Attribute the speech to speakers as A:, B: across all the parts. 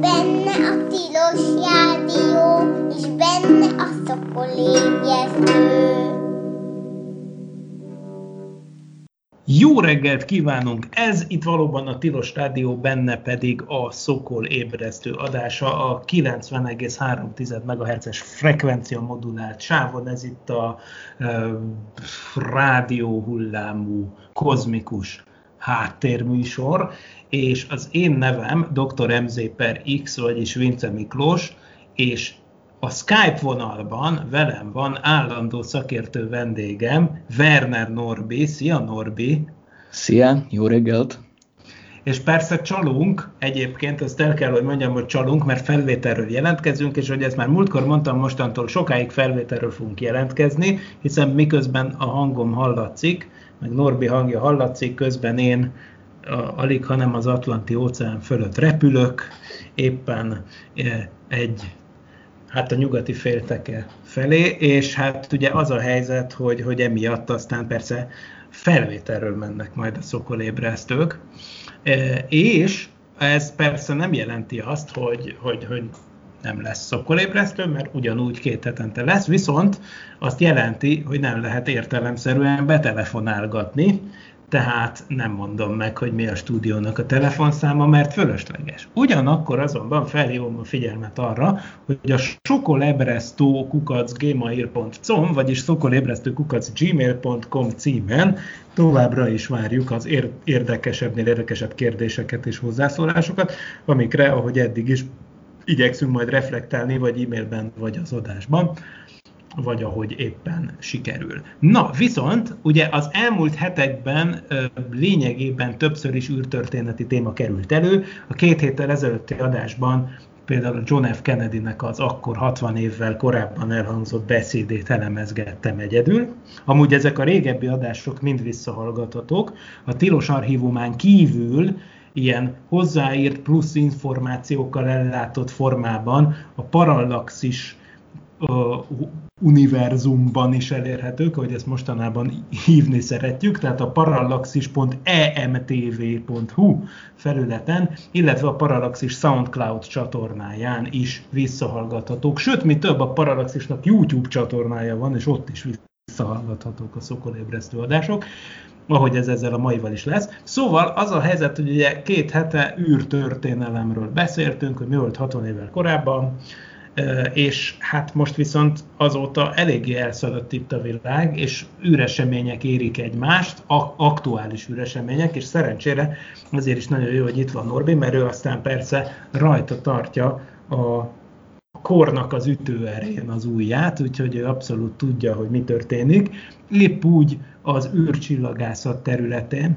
A: Benne a tilos rádió, és benne a szokol ébresztő.
B: Jó reggelt kívánunk! Ez itt valóban a Tilos Rádió, benne pedig a Szokol ébresztő adása a 90,3 MHz-es frekvencia modulált sávon. Ez itt a e, rádió hullámú, kozmikus háttérműsor, és az én nevem Dr. MZ per X, vagyis Vince Miklós, és a Skype vonalban velem van állandó szakértő vendégem, Werner Norbi. Szia Norbi!
C: Szia, jó reggelt!
B: És persze csalunk, egyébként ezt el kell, hogy mondjam, hogy csalunk, mert felvételről jelentkezünk, és hogy ezt már múltkor mondtam, mostantól sokáig felvételről fogunk jelentkezni, hiszen miközben a hangom hallatszik, meg Norbi hangja hallatszik, közben én a, alig, hanem az Atlanti óceán fölött repülök, éppen e, egy, hát a nyugati félteke felé, és hát ugye az a helyzet, hogy, hogy emiatt aztán persze felvételről mennek majd a szokolébresztők, e, és ez persze nem jelenti azt, hogy, hogy, hogy nem lesz szokolébresztő, mert ugyanúgy két hetente lesz, viszont azt jelenti, hogy nem lehet értelemszerűen betelefonálgatni, tehát nem mondom meg, hogy mi a stúdiónak a telefonszáma, mert fölösleges. Ugyanakkor azonban felhívom a figyelmet arra, hogy a sokolebresztó kukac gmail.com, vagyis sokolebresztő kukac gmail.com címen továbbra is várjuk az érdekesebbnél érdekesebb kérdéseket és hozzászólásokat, amikre, ahogy eddig is igyekszünk majd reflektálni, vagy e-mailben, vagy az adásban vagy ahogy éppen sikerül. Na, viszont ugye az elmúlt hetekben lényegében többször is űrtörténeti téma került elő. A két héttel ezelőtti adásban például John F. Kennedy-nek az akkor 60 évvel korábban elhangzott beszédét elemezgettem egyedül. Amúgy ezek a régebbi adások mind visszahallgathatók. A tilos archívumán kívül ilyen hozzáírt plusz információkkal ellátott formában a parallaxis univerzumban is elérhetők, hogy ezt mostanában hívni szeretjük, tehát a parallaxis.emtv.hu felületen, illetve a Parallaxis SoundCloud csatornáján is visszahallgathatók. Sőt, mi több, a Parallaxisnak YouTube csatornája van, és ott is visszahallgathatók a szokolébresztő adások ahogy ez ezzel a maival is lesz. Szóval az a helyzet, hogy ugye két hete űrtörténelemről beszéltünk, hogy mi volt 60 évvel korábban, és hát most viszont azóta eléggé elszaladt itt a világ, és űresemények érik egymást, aktuális űresemények, és szerencsére azért is nagyon jó, hogy itt van Norbi, mert ő aztán persze rajta tartja a kornak az ütőerén az újját, úgyhogy ő abszolút tudja, hogy mi történik. Épp úgy az űrcsillagászat területén,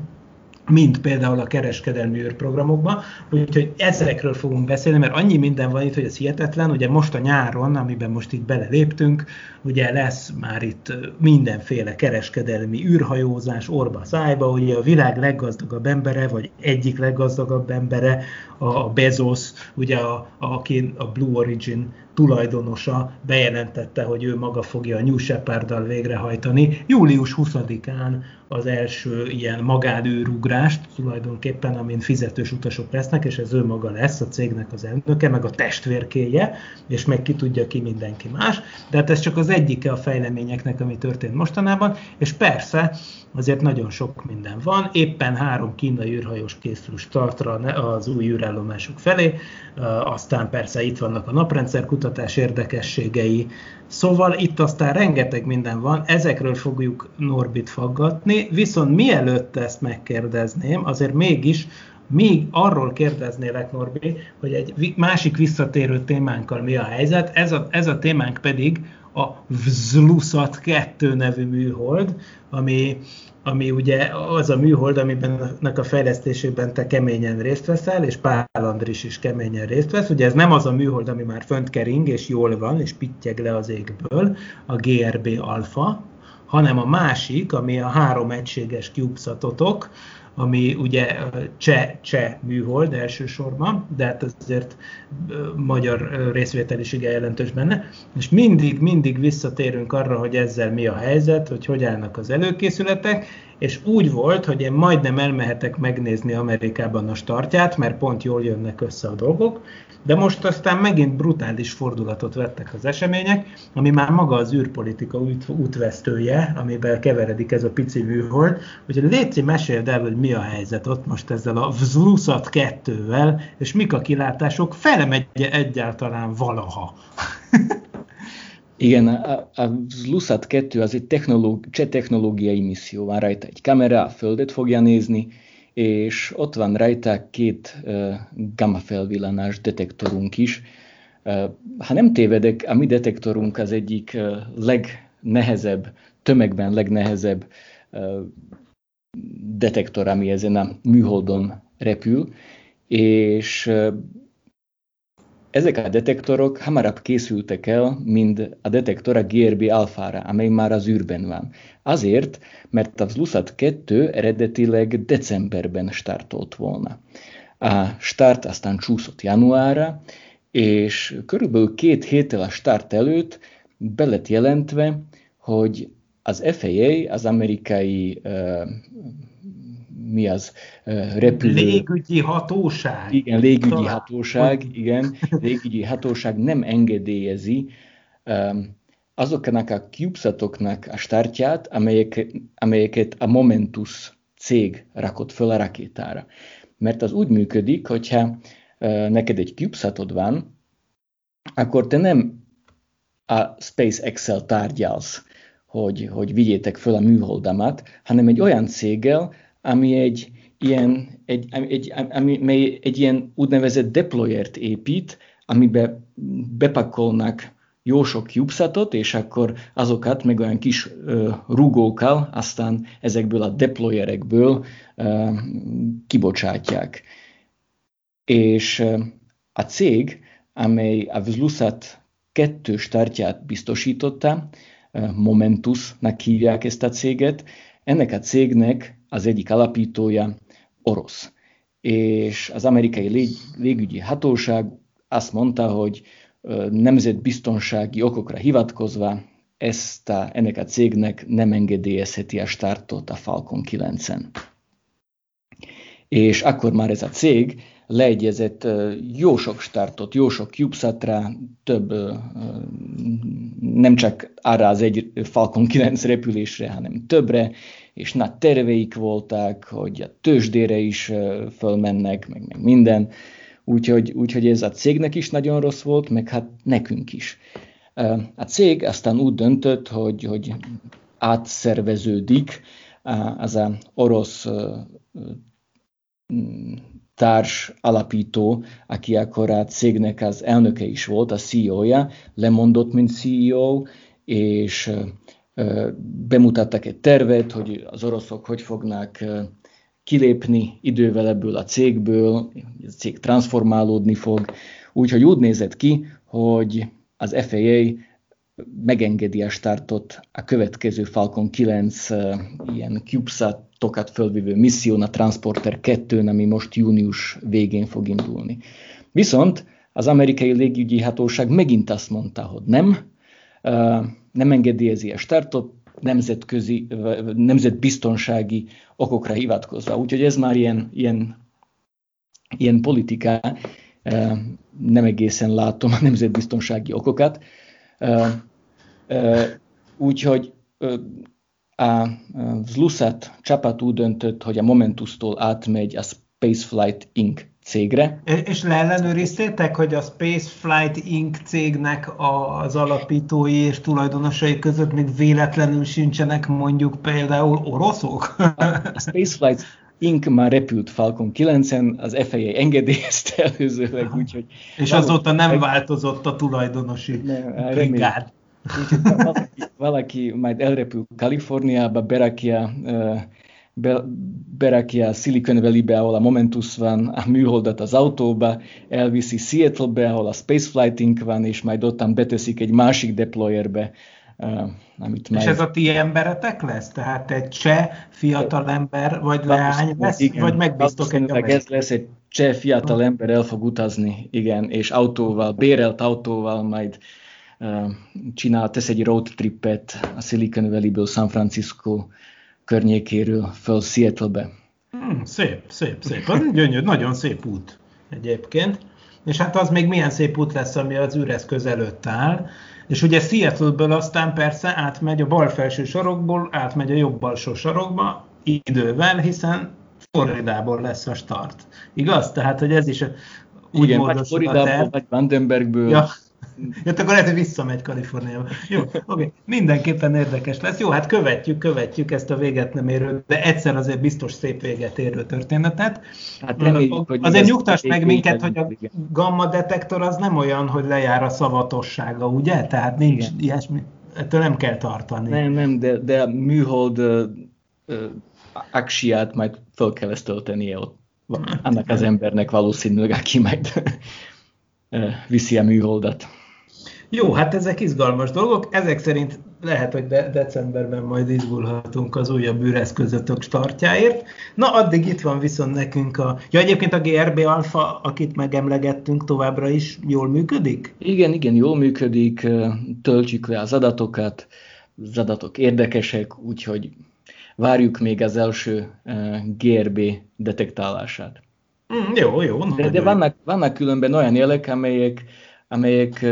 B: mint például a kereskedelmi űrprogramokban, úgyhogy ezekről fogunk beszélni, mert annyi minden van itt, hogy ez hihetetlen, ugye most a nyáron, amiben most itt beleléptünk, ugye lesz már itt mindenféle kereskedelmi űrhajózás orba szájba, ugye a világ leggazdagabb embere, vagy egyik leggazdagabb embere, a Bezos, ugye a, aki a Blue Origin tulajdonosa bejelentette, hogy ő maga fogja a New Shepard-dal végrehajtani. Július 20-án az első ilyen magánőrugrást tulajdonképpen, amin fizetős utasok lesznek, és ez ő maga lesz, a cégnek az elnöke, meg a testvérkéje, és meg ki tudja ki mindenki más. De hát ez csak az egyike a fejleményeknek, ami történt mostanában, és persze azért nagyon sok minden van. Éppen három kínai űrhajós készül startra az új űrállomások felé, aztán persze itt vannak a naprendszer kutatás érdekességei, Szóval itt aztán rengeteg minden van, ezekről fogjuk Norbit faggatni, viszont mielőtt ezt megkérdezném, azért mégis még arról kérdeznélek, Norbi, hogy egy másik visszatérő témánkkal mi a helyzet. Ez a, ez a témánk pedig a Vzlusat 2 nevű műhold, ami, ami ugye az a műhold, amiben a fejlesztésében te keményen részt veszel, és Pál Andris is keményen részt vesz. Ugye ez nem az a műhold, ami már fönt kering, és jól van, és pittyeg le az égből, a GRB alfa, hanem a másik, ami a három egységes CubeSatotok, ami ugye cseh, cseh műhold elsősorban, de hát azért magyar részvétel is igen jelentős benne, és mindig, mindig visszatérünk arra, hogy ezzel mi a helyzet, hogy hogy állnak az előkészületek, és úgy volt, hogy én majdnem elmehetek megnézni Amerikában a startját, mert pont jól jönnek össze a dolgok, de most aztán megint brutális fordulatot vettek az események, ami már maga az űrpolitika út, útvesztője, amiben keveredik ez a pici műhold. Úgyhogy Léci, meséld el, hogy mi a helyzet ott most ezzel a Vzlusat kettővel, és mik a kilátások, felemegy egyáltalán valaha.
C: Igen, a, a Lusat 2 az egy technológ, cseh technológiai misszió. Van rajta egy kamera, a Földet fogja nézni, és ott van rajta két uh, gamma felvillanás detektorunk is. Uh, ha nem tévedek, a mi detektorunk az egyik legnehezebb, tömegben legnehezebb detektor, ami ezen a műholdon repül, és ezek a detektorok hamarabb készültek el, mint a detektor a GRB alfára, amely már az űrben van. Azért, mert az Lusat 2 eredetileg decemberben startolt volna. A start aztán csúszott januárra, és körülbelül két héttel a start előtt be jelentve, hogy az FAA, az amerikai uh, mi az
B: repülő... Légügyi hatóság.
C: Igen, légügyi Talán. hatóság, igen, légügyi hatóság nem engedélyezi azoknak a CubeSatoknak a startját, amelyek, amelyeket a Momentus cég rakott föl a rakétára. Mert az úgy működik, hogyha neked egy CubeSatod van, akkor te nem a SpaceX-el tárgyalsz, hogy, hogy vigyétek föl a műholdamat, hanem egy olyan céggel, ami egy ilyen, egy, egy, ami, mely egy ilyen úgynevezett deployert épít, amiben bepakolnak jó sok CubeSatot, és akkor azokat meg olyan kis uh, rugókkal aztán ezekből a deployerekből uh, kibocsátják. És uh, a cég, amely a Vzlusat kettő startját biztosította, Momentusnak hívják ezt a céget, ennek a cégnek az egyik alapítója orosz. És az amerikai lég, légügyi hatóság azt mondta, hogy nemzetbiztonsági okokra hivatkozva ezt a, ennek a cégnek nem engedélyezheti a startot a Falcon 9-en. És akkor már ez a cég leegyezett jó sok startot, jó sok CubeSatra, több, nem csak arra az egy Falcon 9 repülésre, hanem többre, és nagy terveik voltak, hogy a tőzsdére is fölmennek, meg, meg minden. Úgyhogy, úgyhogy ez a cégnek is nagyon rossz volt, meg hát nekünk is. A cég aztán úgy döntött, hogy, hogy átszerveződik az a orosz társ alapító, aki akkor a cégnek az elnöke is volt, a CEO-ja, lemondott, mint CEO, és bemutattak egy tervet, hogy az oroszok hogy fognak kilépni idővel ebből a cégből, a cég transformálódni fog, úgyhogy úgy nézett ki, hogy az FAA megengedi a startot a következő Falcon 9 ilyen CubeSat-okat fölvívő misszión, a Transporter 2 ami most június végén fog indulni. Viszont az amerikai légügyi hatóság megint azt mondta, hogy nem, nem engedélyezi a startot, nemzetközi, nemzetbiztonsági okokra hivatkozva. Úgyhogy ez már ilyen, ilyen, ilyen politika, nem egészen látom a nemzetbiztonsági okokat. Úgyhogy a Zlusat csapat úgy döntött, hogy a Momentustól átmegy a Spaceflight Inc cégre.
B: És leellenőriztétek, hogy a Spaceflight Inc. cégnek az alapítói és tulajdonosai között még véletlenül sincsenek mondjuk például oroszok?
C: A Spaceflight Inc. már repült Falcon 9-en, az FAA engedélyezte előzőleg, úgyhogy...
B: És azóta nem változott a tulajdonosi brigád.
C: Valaki, valaki majd elrepül Kaliforniába, berakja be, berakja Silicon Valley-be, ahol a Momentus van, a műholdat az autóba, elviszi Seattle-be, ahol a Spaceflighting van, és majd ottan beteszik egy másik deployerbe,
B: Uh, amit és ez a ti emberetek lesz? Tehát egy cseh fiatal ember, vagy leány lesz, igen, vagy megbíztok egy
C: Ez lesz egy cseh fiatal ember, el fog utazni, igen, és autóval, bérelt autóval majd csinál, tesz egy road trippet a Silicon Valley-ből San Francisco környékéről föl Seattle-be.
B: Hmm, szép, szép, szép. Az gyönyörű, nagyon szép út egyébként. És hát az még milyen szép út lesz, ami az üreszköz előtt áll. És ugye Seattle-ből aztán persze átmegy a bal felső sarokból, átmegy a jobb alsó sarokba idővel, hiszen Floridából lesz a start. Igaz? Tehát, hogy ez is
C: úgy Igen, vagy Floridából, vagy Vandenbergből.
B: Ja, Ja, akkor lehet, hogy visszamegy Kaliforniába. Jó, oké. Okay. Mindenképpen érdekes lesz. Jó, hát követjük, követjük ezt a véget nem érő, de egyszer azért biztos szép véget érő történetet. Hát reméljük, hogy azért nyugtass meg minket, hogy a gamma detektor az nem olyan, hogy lejár a szavatossága, ugye? Tehát nincs Igen. ilyesmi, ettől nem kell tartani.
C: Nem, nem, de, de a műhold uh, uh, aksiát majd fel kell ezt töltenie ott. Annak az embernek valószínűleg, aki majd viszi a műholdat.
B: Jó, hát ezek izgalmas dolgok. Ezek szerint lehet, hogy de- decemberben majd izgulhatunk az újabb űreszközötök startjáért. Na, addig itt van viszont nekünk a... Ja, egyébként a GRB Alpha, akit megemlegettünk, továbbra is jól működik?
C: Igen, igen, jól működik. Töltjük le az adatokat. Az adatok érdekesek, úgyhogy várjuk még az első GRB detektálását.
B: Mm, jó, jó.
C: De, de vannak, vannak különben olyan jelek, amelyek amelyek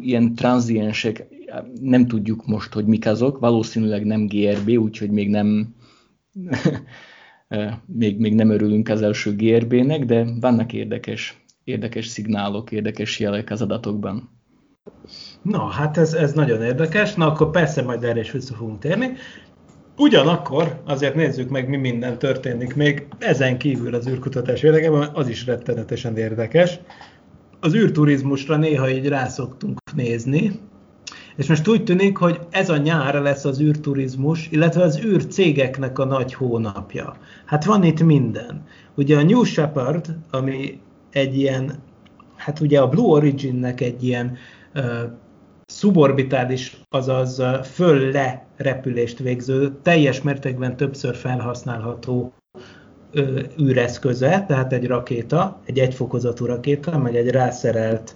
C: ilyen tranziensek, nem tudjuk most, hogy mik azok, valószínűleg nem GRB, úgyhogy még nem, még, még nem örülünk az első GRB-nek, de vannak érdekes, érdekes szignálok, érdekes jelek az adatokban.
B: Na, hát ez, ez nagyon érdekes. Na, akkor persze majd erre is vissza fogunk térni. Ugyanakkor azért nézzük meg, mi minden történik még ezen kívül az űrkutatás érdekében, az is rettenetesen érdekes az űrturizmusra néha így rászoktunk nézni, és most úgy tűnik, hogy ez a nyár lesz az űrturizmus, illetve az űrcégeknek a nagy hónapja. Hát van itt minden. Ugye a New Shepard, ami egy ilyen, hát ugye a Blue Origin-nek egy ilyen uh, szuborbitális, azaz föl-le repülést végző, teljes mértékben többször felhasználható űreszköze, tehát egy rakéta, egy egyfokozatú rakéta, meg egy rászerelt,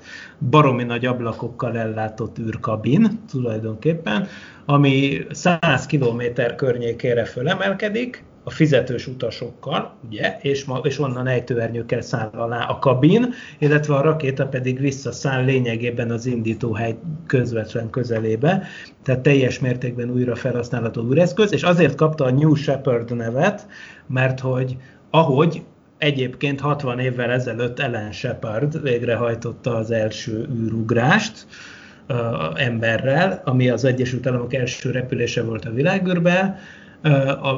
B: baromi nagy ablakokkal ellátott űrkabin tulajdonképpen, ami 100 km környékére fölemelkedik, a fizetős utasokkal, ugye, és, ma, és onnan ejtőernyőkkel száll alá a kabin, illetve a rakéta pedig visszaszáll lényegében az indítóhely közvetlen közelébe, tehát teljes mértékben újra felhasználható űreszköz, és azért kapta a New Shepard nevet, mert hogy ahogy egyébként 60 évvel ezelőtt Ellen Shepard végrehajtotta az első űrugrást, emberrel, ami az Egyesült Államok első repülése volt a világűrbe,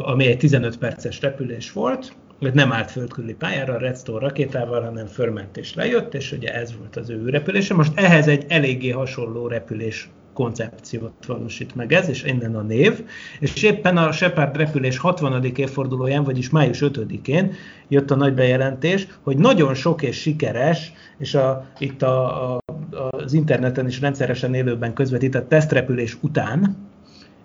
B: ami egy 15 perces repülés volt, hogy nem állt földkörüli pályára a Redstone rakétával, hanem förment és lejött, és ugye ez volt az ő repülése. Most ehhez egy eléggé hasonló repülés koncepciót valósít meg ez, és innen a név. És éppen a Shepard repülés 60. évfordulóján, vagyis május 5-én jött a nagy bejelentés, hogy nagyon sok és sikeres, és a, itt a, a, az interneten is rendszeresen élőben közvetített tesztrepülés után,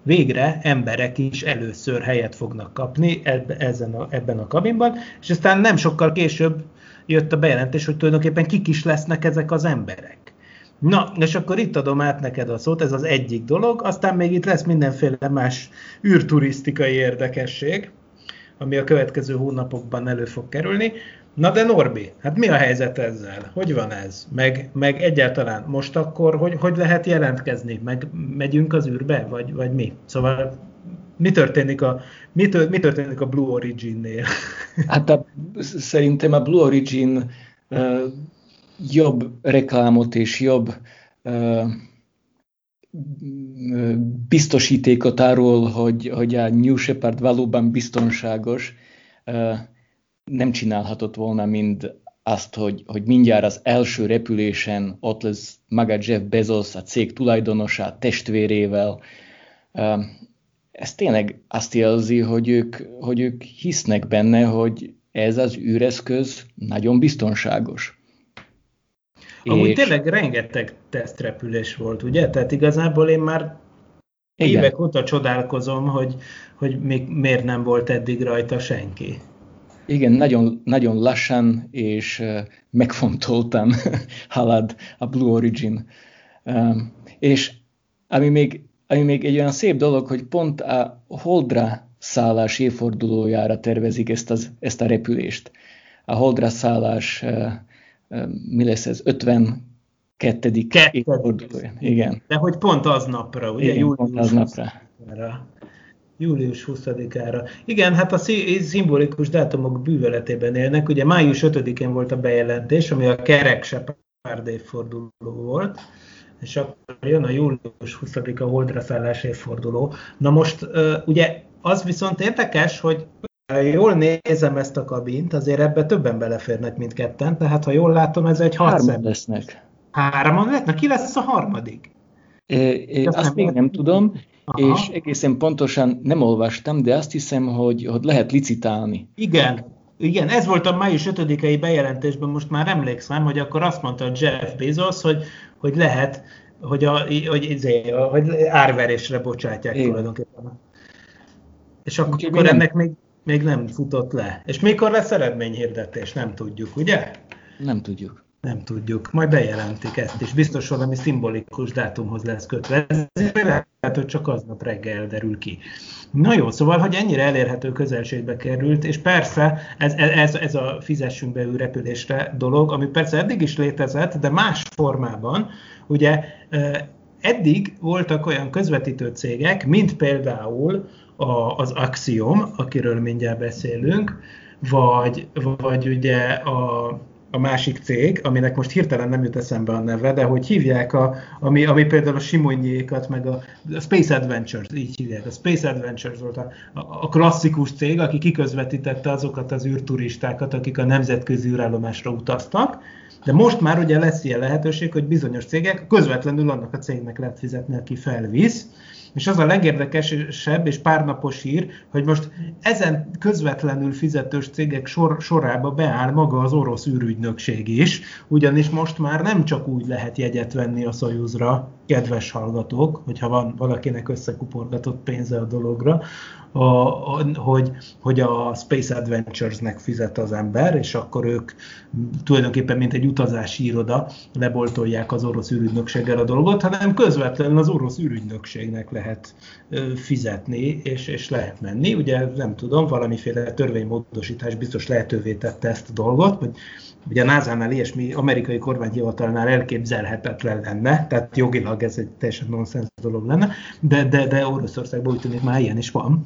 B: végre emberek is először helyet fognak kapni ezen a, ebben a kabinban, és aztán nem sokkal később jött a bejelentés, hogy tulajdonképpen kik is lesznek ezek az emberek. Na, és akkor itt adom át neked a szót, ez az egyik dolog, aztán még itt lesz mindenféle más űrturisztikai érdekesség, ami a következő hónapokban elő fog kerülni. Na de Norbi, hát mi a helyzet ezzel? Hogy van ez? Meg, meg egyáltalán most akkor, hogy, hogy lehet jelentkezni? Meg megyünk az űrbe, vagy, vagy mi? Szóval mi történik a, mi, tör, mi történik a Blue Origin-nél?
C: Hát a, szerintem a Blue Origin uh, jobb reklámot és jobb uh, biztosítékot arról, hogy, hogy a New Shepard valóban biztonságos, uh, nem csinálhatott volna, mind azt, hogy, hogy mindjárt az első repülésen ott lesz maga Jeff Bezos, a cég tulajdonosa, testvérével. Ez tényleg azt jelzi, hogy ők, hogy ők hisznek benne, hogy ez az űreszköz nagyon biztonságos.
B: Amúgy és... tényleg rengeteg tesztrepülés volt, ugye? Tehát igazából én már Igen. évek óta csodálkozom, hogy, hogy még miért nem volt eddig rajta senki.
C: Igen, nagyon, nagyon lassan és megfontoltan halad a Blue Origin. És ami még, ami még egy olyan szép dolog, hogy pont a Holdra szállás évfordulójára tervezik ezt, az, ezt a repülést. A holdra szállás, mi lesz ez, 52. évfordulója. Igen.
B: De hogy pont aznapra, ugye?
C: Igen, pont aznapra.
B: Július 20-ára. Igen, hát a szimbolikus dátumok bűvöletében élnek. Ugye május 5-én volt a bejelentés, ami a kerek Separd évforduló volt, és akkor jön a július 20-a holdra szállás évforduló. Na most ugye az viszont érdekes, hogy ha jól nézem ezt a kabint, azért ebbe többen beleférnek, mint ketten, tehát ha jól látom, ez egy hat
C: Hárman lesznek.
B: Hárman lesznek? Ki lesz a harmadik?
C: É, é, azt, azt még nem tudom, Aha. és egészen pontosan nem olvastam, de azt hiszem, hogy, hogy lehet licitálni.
B: Igen, igen, ez volt a május 5-i bejelentésben, most már emlékszem, hogy akkor azt mondta Jeff Bezos, hogy, hogy lehet, hogy, a, hogy, izé, hogy árverésre bocsátják Igen. tulajdonképpen. És akkor, akkor ennek még, még nem futott le. És mikor lesz eredményhirdetés, nem tudjuk, ugye?
C: Nem tudjuk.
B: Nem tudjuk. Majd bejelentik ezt is. Biztos valami szimbolikus dátumhoz lesz kötve. Ez lehet, hogy csak aznap reggel derül ki. Na jó, szóval, hogy ennyire elérhető közelségbe került, és persze ez, ez, ez a fizessünk be repülésre dolog, ami persze eddig is létezett, de más formában. Ugye eddig voltak olyan közvetítő cégek, mint például az Axiom, akiről mindjárt beszélünk, vagy, vagy ugye a a másik cég, aminek most hirtelen nem jut eszembe a neve, de hogy hívják, a, ami, ami például a Simonyékat, meg a, a Space Adventures, így hívják, a Space Adventures volt a, a klasszikus cég, aki kiközvetítette azokat az űrturistákat, akik a nemzetközi űrállomásra utaztak, de most már ugye lesz ilyen lehetőség, hogy bizonyos cégek közvetlenül annak a cégnek lehet fizetni, aki felvisz, és az a legérdekesebb és párnapos hír, hogy most ezen közvetlenül fizetős cégek sor, sorába beáll maga az orosz űrügynökség is, ugyanis most már nem csak úgy lehet jegyet venni a Szojuzra, kedves hallgatók, hogyha van valakinek összekuporgatott pénze a dologra, hogy, hogy a Space Adventures-nek fizet az ember, és akkor ők tulajdonképpen mint egy utazási iroda leboltolják az orosz űrügynökséggel a dolgot, hanem közvetlenül az orosz űrügynökségnek lehet fizetni, és, és lehet menni. Ugye nem tudom, valamiféle törvénymódosítás biztos lehetővé tette ezt a dolgot, hogy Ugye a NASA-nál ilyesmi amerikai kormányhivatalnál elképzelhetetlen lenne, tehát jogilag ez egy teljesen nonsens dolog lenne, de, de, de Oroszországban úgy tűnik már ilyen is van.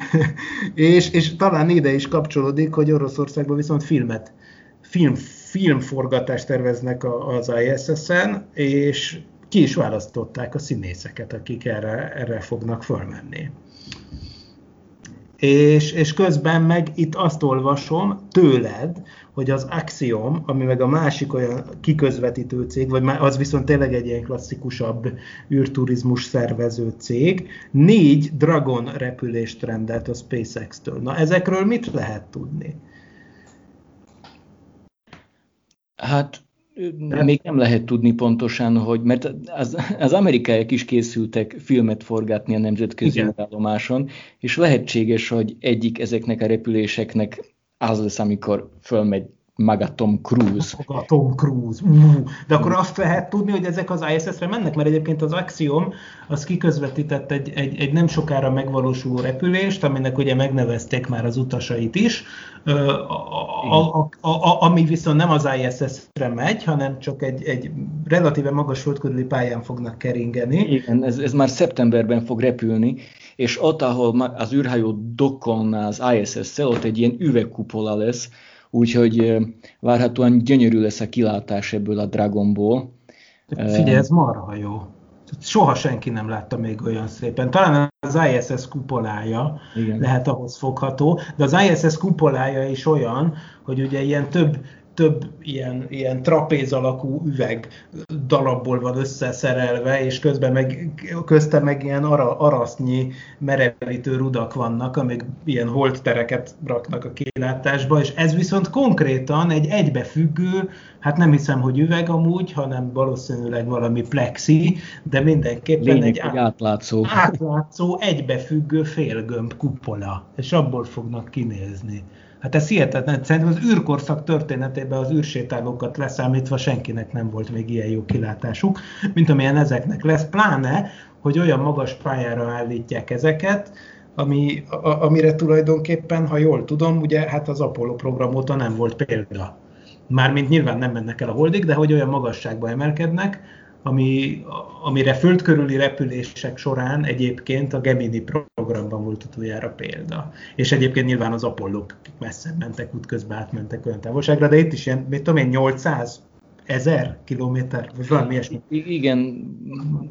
B: és, és talán ide is kapcsolódik, hogy Oroszországban viszont filmet, film, filmforgatást terveznek az ISS-en, és ki is választották a színészeket, akik erre, erre fognak fölmenni. És, és közben meg itt azt olvasom tőled, hogy az Axiom, ami meg a másik olyan kiközvetítő cég, vagy az viszont tényleg egy ilyen klasszikusabb űrturizmus szervező cég, négy Dragon repülést rendelt a SpaceX-től. Na ezekről mit lehet tudni?
C: Hát még nem lehet tudni pontosan, hogy, mert az, az amerikaiak is készültek filmet forgatni a nemzetközi állomáson, és lehetséges, hogy egyik ezeknek a repüléseknek az lesz, amikor fölmegy maga Tom Cruise.
B: Maga Tom Cruise. De akkor azt lehet tudni, hogy ezek az ISS-re mennek, mert egyébként az Axiom az kiközvetített egy, egy, egy nem sokára megvalósuló repülést, aminek ugye megnevezték már az utasait is, a, a, a, a, ami viszont nem az ISS-re megy, hanem csak egy, egy relatíve magas földkörüli pályán fognak keringeni.
C: Igen, ez, ez már szeptemberben fog repülni, és ott, ahol az űrhajó dokon az ISS-szel, ott egy ilyen üvegkupola lesz, úgyhogy várhatóan gyönyörű lesz a kilátás ebből a Dragonból.
B: Figyelj, ez marha jó. Soha senki nem látta még olyan szépen. Talán az ISS kupolája Igen. lehet ahhoz fogható, de az ISS kupolája is olyan, hogy ugye ilyen több több ilyen, ilyen trapéz alakú üveg darabból van összeszerelve, és közben meg, közte meg ilyen ara, arasznyi merevítő rudak vannak, amik ilyen holttereket raknak a kilátásba, és ez viszont konkrétan egy egybefüggő, hát nem hiszem, hogy üveg amúgy, hanem valószínűleg valami plexi, de mindenképpen
C: Lényeg, egy át, átlátszó.
B: átlátszó, egybefüggő félgömb kupola, és abból fognak kinézni. Hát ez hihetetlen. Szerintem az űrkorszak történetében az űrsétálókat leszámítva senkinek nem volt még ilyen jó kilátásuk, mint amilyen ezeknek lesz. Pláne, hogy olyan magas pályára állítják ezeket, ami, a, amire tulajdonképpen, ha jól tudom, ugye hát az Apollo program óta nem volt példa. Mármint nyilván nem mennek el a holdig, de hogy olyan magasságba emelkednek, ami, amire földkörüli repülések során egyébként a Gemini programban volt utoljára példa. És egyébként nyilván az Apollo messze mentek, útközben átmentek olyan távolságra, de itt is ilyen, mit tudom én, 800 ezer kilométer, vagy valami ilyesmi.
C: Igen,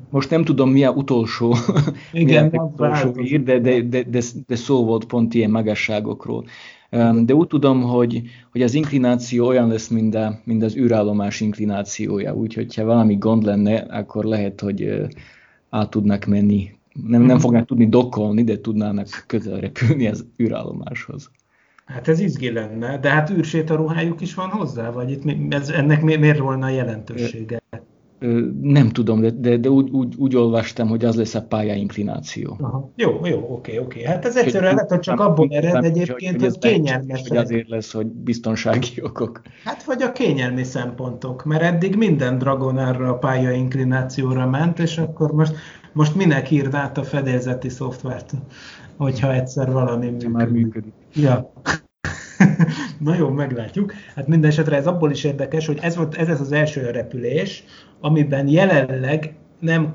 C: most nem tudom mi a utolsó, Igen, mi a utolsó ír, de, de, de, de, de szó volt pont ilyen magasságokról. De úgy tudom, hogy, hogy az inklináció olyan lesz, mint, a, mint az űrállomás inklinációja, úgyhogy ha valami gond lenne, akkor lehet, hogy át tudnak menni. Nem, nem mhm. fognak tudni dokkolni, de tudnának közel repülni az űrállomáshoz.
B: Hát ez izgi lenne, de hát űrsétaruhájuk is van hozzá, vagy itt ez, ennek miért volna jelentősége?
C: Nem tudom, de, de, de úgy, úgy, úgy olvastam, hogy az lesz a pályainklináció.
B: Aha. Jó, jó, oké, oké. Hát ez egyszerűen lehet, hogy csak abból ered egyébként, hogy, hogy kényelmes.
C: Hogy azért lesz, hogy biztonsági okok.
B: Hát vagy a kényelmi szempontok, mert eddig minden Dragon arra a pályainklinációra ment, és akkor most, most minek írd át a fedélzeti szoftvert, hogyha egyszer valami működik. Már működik. Ja. Na jó, meglátjuk. Hát minden esetre ez abból is érdekes, hogy ez, volt, ez az első repülés, amiben jelenleg nem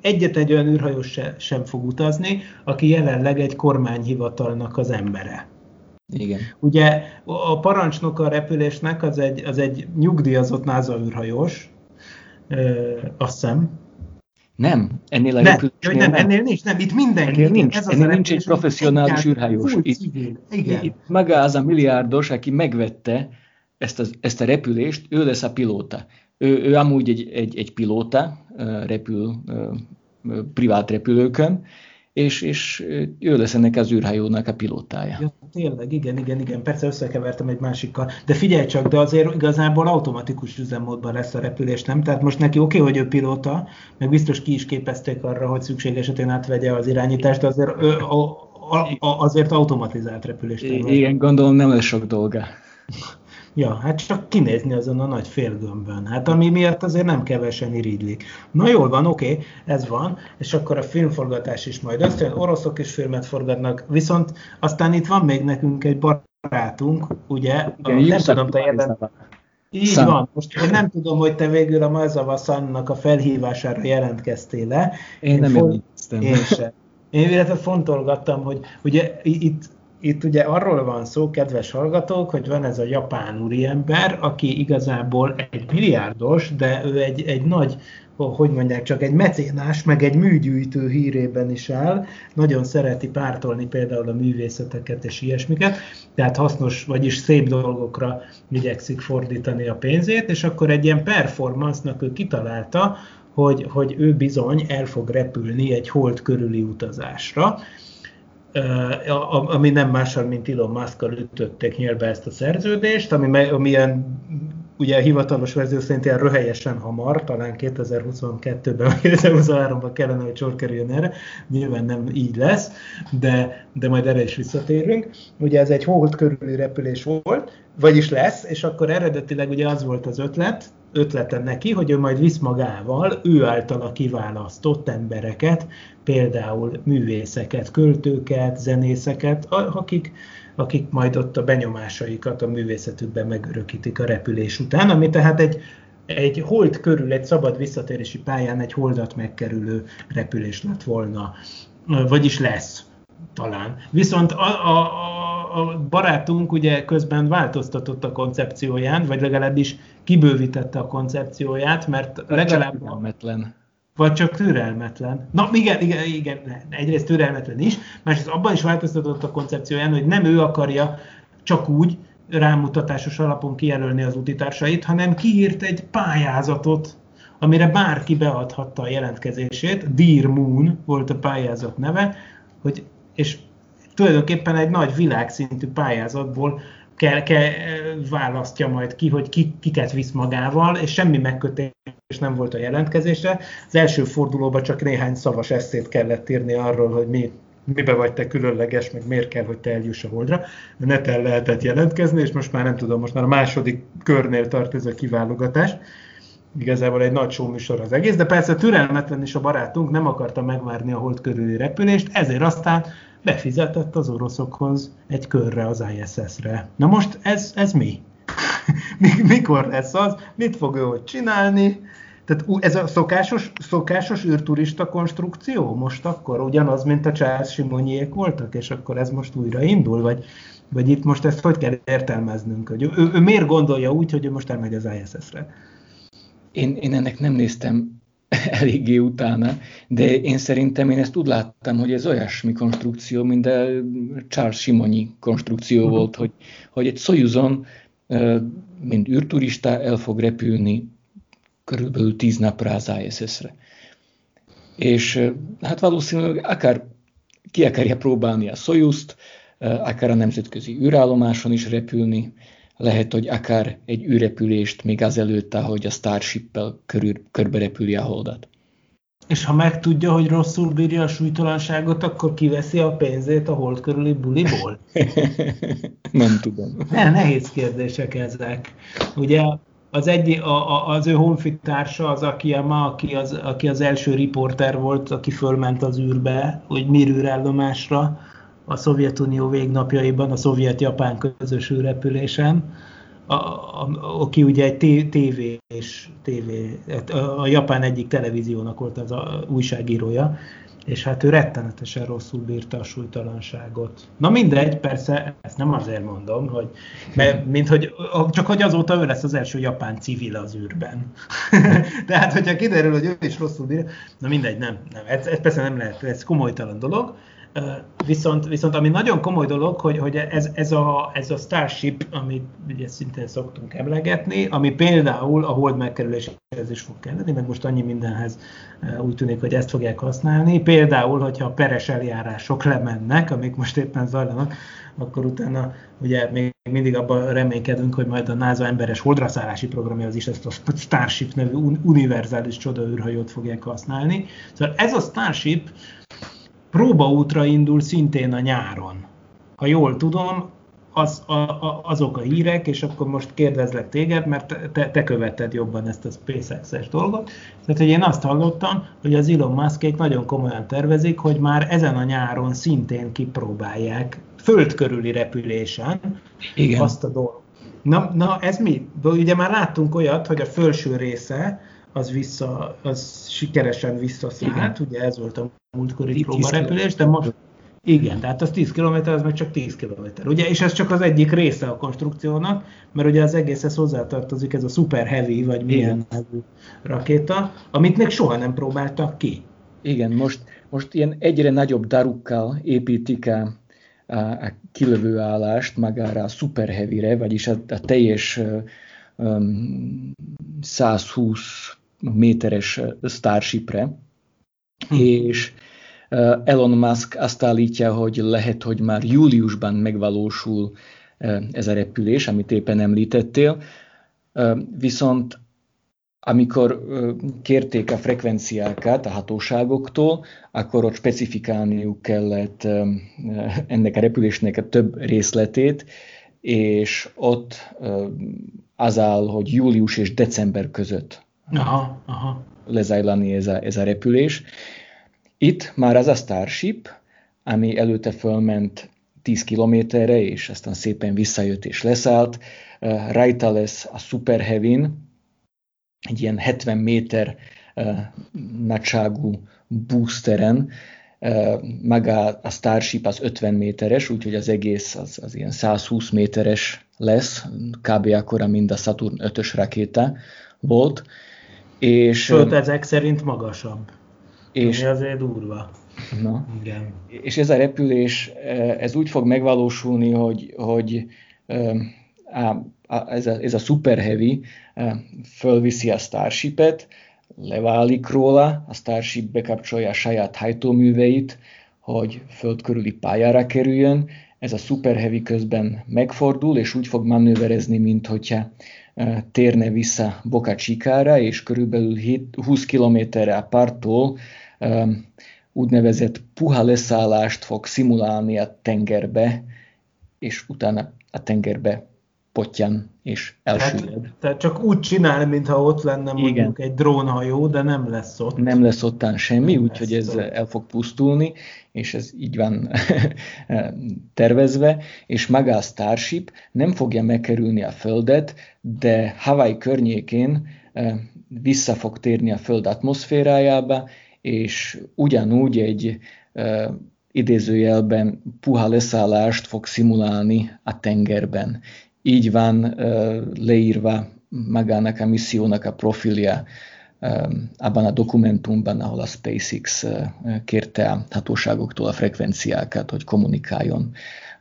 B: egyet egy olyan űrhajós se, sem fog utazni, aki jelenleg egy kormányhivatalnak az embere.
C: Igen.
B: Ugye a parancsnok a repülésnek az egy, az egy nyugdíjazott NASA űrhajós, ö, azt hiszem,
C: nem, ennél a
B: nem, nem, nem, ennél nincs, nem, itt mindenki.
C: Ennél nincs, ez ennél nincs egy professzionális űrhajós. Itt, Igen. itt maga az a milliárdos, aki megvette ezt a, ezt a repülést, ő lesz a pilóta. Ő, ő amúgy egy, egy, egy pilóta, repül privát repülőkön, és, és ő lesz ennek az űrhajónak a pilótája. Ja,
B: tényleg, igen, igen, igen, persze összekevertem egy másikkal. De figyelj csak, de azért igazából automatikus üzemmódban lesz a repülés, nem? Tehát most neki oké, okay, hogy ő pilóta, meg biztos ki is képezték arra, hogy szükség esetén átvegye az irányítást, de azért a, a, a, azért automatizált repülést.
C: Igen, gondolom nem lesz sok dolga.
B: Ja, hát csak kinézni azon a nagy félgömbön, hát ami miatt azért nem kevesen irigylik. Na jól van, oké, okay, ez van, és akkor a filmforgatás is majd összejön, oroszok is filmet forgatnak, viszont aztán itt van még nekünk egy barátunk, ugye, Igen, a, nem tudom, te érden, így Szám. van. Most én nem tudom, hogy te végül a Mazava Sannak a felhívására jelentkeztél le.
C: Én, én nem font...
B: Én sem. Én illetve fontolgattam, hogy ugye itt itt ugye arról van szó, kedves hallgatók, hogy van ez a japán úriember, aki igazából egy milliárdos, de ő egy, egy nagy, hogy mondják, csak egy mecénás, meg egy műgyűjtő hírében is áll, nagyon szereti pártolni például a művészeteket és ilyesmiket, tehát hasznos, vagyis szép dolgokra igyekszik fordítani a pénzét, és akkor egy ilyen performance-nak ő kitalálta, hogy, hogy ő bizony el fog repülni egy hold körüli utazásra, ami nem mással, mint Elon musk ütötték nyelbe ezt a szerződést, ami, amilyen ugye a hivatalos verzió szerint ilyen röhelyesen hamar, talán 2022-ben vagy 2023-ban kellene, hogy sor kerüljön erre, nyilván nem így lesz, de, de majd erre is visszatérünk. Ugye ez egy hold körüli repülés volt, vagyis lesz, és akkor eredetileg ugye az volt az ötlet, ötlete neki, hogy ő majd visz magával ő általa kiválasztott embereket, például művészeket, költőket, zenészeket, akik, akik majd ott a benyomásaikat a művészetükben megörökítik a repülés után, ami tehát egy, egy hold körül, egy szabad visszatérési pályán egy holdat megkerülő repülés lett volna, vagyis lesz talán. Viszont a, a, a barátunk ugye közben változtatott a koncepcióján, vagy legalábbis kibővítette a koncepcióját, mert legalább...
C: Türelmetlen.
B: Vagy csak türelmetlen. Na igen, igen, igen, egyrészt türelmetlen is, másrészt abban is változtatott a koncepcióján, hogy nem ő akarja csak úgy rámutatásos alapon kijelölni az utitársait, hanem kiírt egy pályázatot, amire bárki beadhatta a jelentkezését, Dear Moon volt a pályázat neve, hogy, és tulajdonképpen egy nagy világszintű pályázatból kell, kell, választja majd ki, hogy ki, kiket visz magával, és semmi megkötés nem volt a jelentkezésre. Az első fordulóban csak néhány szavas eszét kellett írni arról, hogy mi, mibe vagy te különleges, meg miért kell, hogy te eljuss a holdra. Neten lehetett jelentkezni, és most már nem tudom, most már a második körnél tart ez a kiválogatás. Igazából egy nagy műsor az egész, de persze türelmetlen is a barátunk, nem akarta megvárni a hold körüli repülést, ezért aztán befizetett az oroszokhoz egy körre az ISS-re. Na most ez, ez mi? Mikor lesz az? Mit fog ő ott csinálni? Tehát ez a szokásos, szokásos űrturista konstrukció most akkor ugyanaz, mint a Charles Simonyiek voltak, és akkor ez most újra indul, vagy, vagy itt most ezt hogy kell értelmeznünk? Hogy ő, ő, ő miért gondolja úgy, hogy ő most elmegy az ISS-re?
C: Én, én ennek nem néztem eléggé utána, de én szerintem én ezt úgy láttam, hogy ez olyasmi konstrukció, mint a Charles Simonyi konstrukció uh-huh. volt, hogy, hogy egy Soyuzon, mint űrturista el fog repülni körülbelül tíz napra az ISS-re. És hát valószínűleg akár ki akarja próbálni a Soyuzt, akár a nemzetközi űrállomáson is repülni, lehet, hogy akár egy űrrepülést még azelőtt, ahogy a Starship-pel körül, körbe repüli a holdat.
B: És ha megtudja, hogy rosszul bírja a súlytalanságot, akkor kiveszi a pénzét a hold körüli buliból?
C: Nem tudom.
B: Ne, nehéz kérdések ezek. Ugye az, egy, a, a, az ő honfitársa, az Akiyama, aki az, aki az első riporter volt, aki fölment az űrbe, hogy mir űrállomásra, a Szovjetunió végnapjaiban, a szovjet-japán közös a, aki ugye egy tévés, tévé, hát a, japán egyik televíziónak volt az a újságírója, és hát ő rettenetesen rosszul bírta a súlytalanságot. Na mindegy, persze, ezt nem azért mondom, hogy, mert, mint hogy, csak hogy azóta ő lesz az első japán civil az űrben. Tehát, hogyha kiderül, hogy ő is rosszul bírja, na mindegy, nem, nem ez, ez persze nem lehet, ez komolytalan dolog, Viszont, viszont ami nagyon komoly dolog, hogy, hogy ez, ez, a, ez a Starship, amit ugye szintén szoktunk emlegetni, ami például a hold megkerüléséhez is fog kelleni, meg most annyi mindenhez úgy tűnik, hogy ezt fogják használni. Például, hogyha a peres eljárások lemennek, amik most éppen zajlanak, akkor utána ugye még mindig abban reménykedünk, hogy majd a NASA emberes holdraszállási programja az is ezt a Starship nevű univerzális csodaűrhajót fogják használni. Szóval ez a Starship próbaútra indul szintén a nyáron. Ha jól tudom, az, a, a, azok a hírek, és akkor most kérdezlek téged, mert te, te követted jobban ezt a SpaceX-es dolgot. Tehát, hogy én azt hallottam, hogy az Elon Muskék nagyon komolyan tervezik, hogy már ezen a nyáron szintén kipróbálják föld körüli repülésen Igen. azt a dolgot. Na, na, ez mi? Ugye már láttunk olyat, hogy a felső része az, vissza, az sikeresen visszaszállt, ugye ez volt a múltkori próbarepülés, de most igen, tehát az 10 km, az meg csak 10 km. Ugye, és ez csak az egyik része a konstrukciónak, mert ugye az egészhez hozzátartozik ez a Super Heavy, vagy milyen nevű rakéta, amit még soha nem próbáltak ki.
C: Igen, most, most ilyen egyre nagyobb darukkal építik a, a, a kilövő állást magára a Super Heavy-re, vagyis a, a teljes um, 120 méteres Starshipre, hm. és Elon Musk azt állítja, hogy lehet, hogy már júliusban megvalósul ez a repülés, amit éppen említettél, viszont amikor kérték a frekvenciákat a hatóságoktól, akkor ott specifikálniuk kellett ennek a repülésnek a több részletét, és ott az áll, hogy július és december között aha, aha. lezajlani ez a, ez a repülés. Itt már az a Starship, ami előtte fölment 10 kilométerre, és aztán szépen visszajött és leszállt. Rajta lesz a Super heavy egy ilyen 70 méter nagyságú boosteren, maga a Starship az 50 méteres, úgyhogy az egész az, az ilyen 120 méteres lesz, kb. akkora, mint a Saturn 5-ös rakéta volt.
B: És, Sőt, ezek szerint magasabb. És, ami azért durva.
C: Na. Igen. És ez a repülés, ez úgy fog megvalósulni, hogy, hogy ez a, ez a Super Heavy fölviszi a Starshipet, leválik róla, a Starship bekapcsolja a saját hajtóműveit, hogy föld körüli pályára kerüljön, ez a Super Heavy közben megfordul, és úgy fog manőverezni, mint hogyha térne vissza Boca Chica-ra, és körülbelül 20 kilométerre a parttól úgynevezett puha leszállást fog szimulálni a tengerbe, és utána a tengerbe potyan és elsüllyed.
B: Tehát, tehát csak úgy csinál, mintha ott lenne mondjuk Igen. egy drónhajó, de nem lesz ott.
C: Nem lesz ottán semmi, úgyhogy ez ott. el fog pusztulni, és ez így van tervezve, és maga a Starship nem fogja megkerülni a Földet, de Hawaii környékén vissza fog térni a Föld atmoszférájába, és ugyanúgy egy idézőjelben puha leszállást fog szimulálni a tengerben. Így van leírva magának a missziónak a profilja abban a dokumentumban, ahol a SpaceX kérte a hatóságoktól a frekvenciákat, hogy kommunikáljon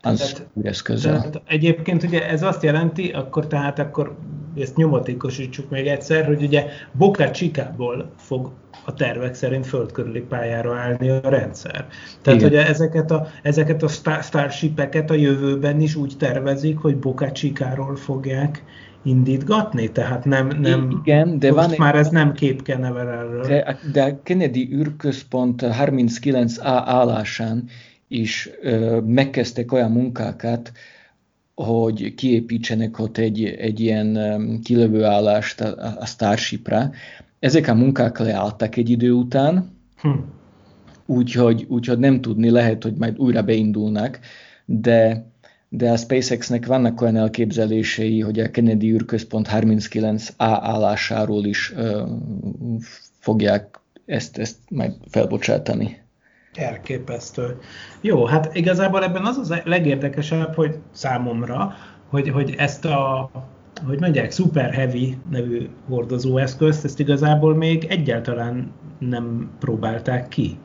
C: az eszközzel. Tehát
B: egyébként ugye ez azt jelenti, akkor tehát akkor ezt nyomatékosítsuk még egyszer, hogy ugye Boca Chica-ból fog a tervek szerint földkörüli pályára állni a rendszer. Tehát, hogy ezeket a, ezeket a Starship-eket a jövőben is úgy tervezik, hogy Boca Chica-ról fogják indítgatni? Tehát nem, nem
C: Igen, de
B: van már ez nem képkeneverelről.
C: De, de a Kennedy űrközpont 39A állásán is ö, megkezdtek olyan munkákat, hogy kiépítsenek ott egy, egy ilyen kilövőállást a, a Starshipra. Ezek a munkák leálltak egy idő után, hm. úgyhogy, úgyhogy nem tudni, lehet, hogy majd újra beindulnak, de, de a SpaceX-nek vannak olyan elképzelései, hogy a Kennedy űrközpont 39A állásáról is ö, fogják ezt, ezt majd felbocsátani.
B: Elképesztő. Jó, hát igazából ebben az az legérdekesebb, hogy számomra, hogy, hogy ezt a, hogy mondják, Super Heavy nevű hordozóeszközt, ezt igazából még egyáltalán nem próbálták ki.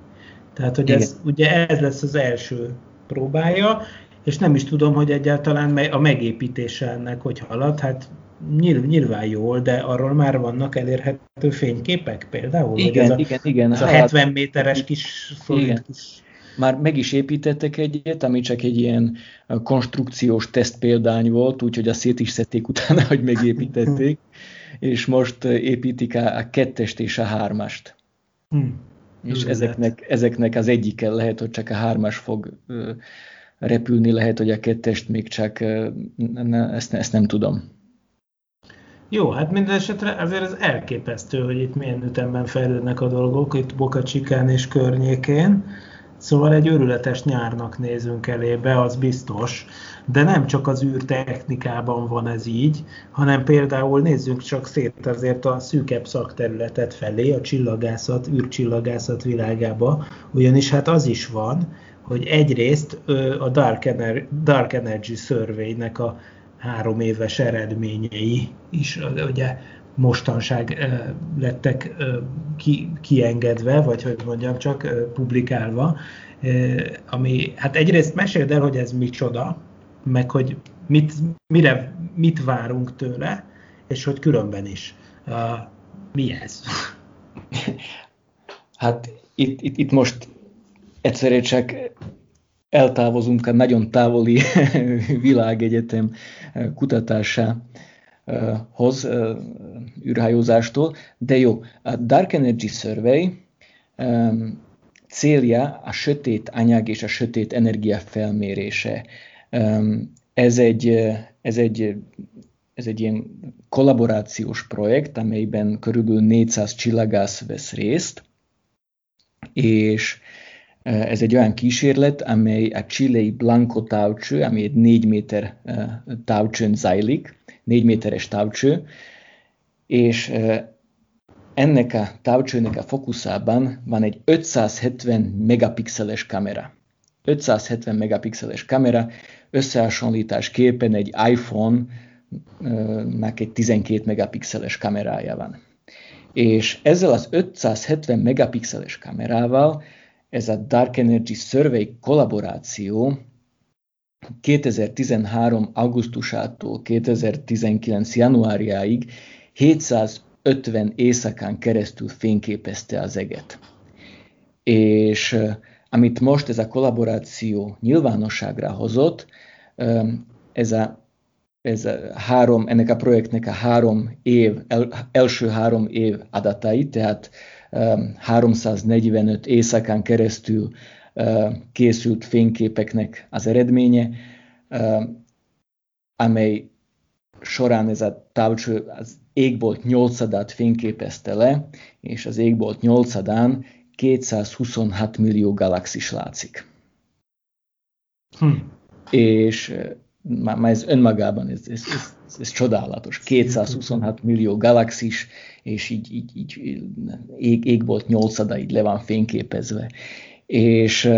B: Tehát, hogy ez, ugye ez lesz az első próbája, és nem is tudom, hogy egyáltalán a megépítése ennek hogy halad, hát nyilván jól, de arról már vannak elérhető fényképek például?
C: Igen, ez a, igen, igen.
B: Ez a 70 méteres kis, igen. kis
C: már meg is építettek egyet, ami csak egy ilyen konstrukciós tesztpéldány volt, úgyhogy a szét is szedték utána, hogy megépítették, és most építik a, a kettest és a hármast. Hmm. És ezeknek, ezeknek az egyikkel lehet, hogy csak a hármas fog repülni, lehet, hogy a kettest még csak, ezt, ezt nem tudom.
B: Jó, hát minden esetre azért ez elképesztő, hogy itt milyen ütemben fejlődnek a dolgok, itt Boca Chicán és környékén. Szóval egy őrületes nyárnak nézünk elébe, az biztos, de nem csak az űrtechnikában van ez így, hanem például nézzünk csak szét azért a szűkebb szakterületet felé, a csillagászat, űrcsillagászat világába, ugyanis hát az is van, hogy egyrészt a Dark, Ener- Dark Energy Survey-nek a három éves eredményei is ugye mostanság lettek ki, kiengedve, vagy hogy mondjam csak, publikálva, ami, hát egyrészt meséld el, hogy ez micsoda, meg hogy mit, mire, mit várunk tőle, és hogy különben is. Mi ez?
C: Hát itt, itt, itt most egyszerűen csak eltávozunk a nagyon távoli világegyetem kutatásához, űrhajózástól, de jó, a Dark Energy Survey célja a sötét anyag és a sötét energia felmérése. Ez egy, ez egy, ez egy ilyen kollaborációs projekt, amelyben körülbelül 400 csillagász vesz részt, és ez egy olyan kísérlet, amely a csilei Blanco távcső, ami egy 4 méter távcsőn zajlik, 4 méteres távcső, és ennek a távcsőnek a fókuszában van egy 570 megapixeles kamera. 570 megapixeles kamera, képen egy iPhone-nak egy 12 megapixeles kamerája van. És ezzel az 570 megapixeles kamerával ez a Dark Energy Survey kollaboráció 2013. augusztusától 2019. januárjáig 750 éjszakán keresztül fényképezte az eget. És amit most ez a kollaboráció nyilvánosságra hozott, ez a, ez a három, ennek a projektnek a három év, el, első három év adatai, tehát 345 éjszakán keresztül készült fényképeknek az eredménye, amely során ez a távcső az égbolt nyolcadát fényképezte le, és az égbolt nyolcadán 226 millió galaxis látszik. Hm. És már ez önmagában, ez, ez, ez, ez csodálatos. 226 millió galaxis, és így, így, így ég, égbolt nyolcada így le van fényképezve. És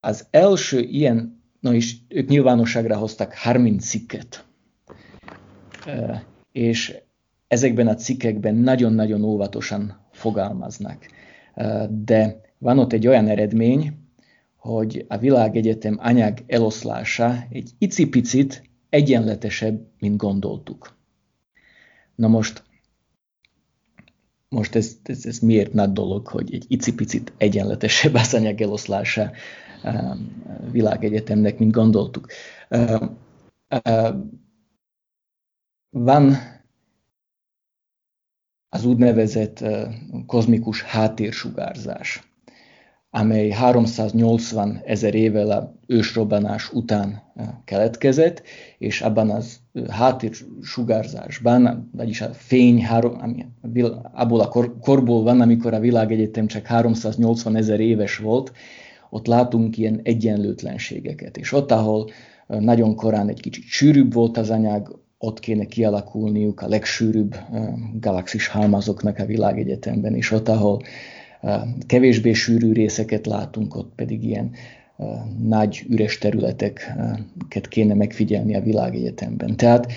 C: az első ilyen, na és ők nyilvánosságra hoztak 30 cikket, és ezekben a cikkekben nagyon-nagyon óvatosan fogalmaznak. De van ott egy olyan eredmény, hogy a világegyetem anyag eloszlása egy icipicit egyenletesebb, mint gondoltuk. Na most, most ez, ez, ez miért nagy dolog, hogy egy icipicit egyenletesebb az anyag eloszlása a világegyetemnek, mint gondoltuk. Van az úgynevezett kozmikus háttérsugárzás amely 380 ezer évvel a ősrobbanás után eh, keletkezett, és abban az eh, háttérsugárzásban, vagyis a fény, ami abból a kor, korból van, amikor a világegyetem csak 380 ezer éves volt, ott látunk ilyen egyenlőtlenségeket. És ott, ahol eh, nagyon korán egy kicsit sűrűbb volt az anyag, ott kéne kialakulniuk a legsűrűbb galaxis halmazoknak a világegyetemben, és ott, ahol kevésbé sűrű részeket látunk, ott pedig ilyen nagy üres területeket kéne megfigyelni a világegyetemben. Tehát,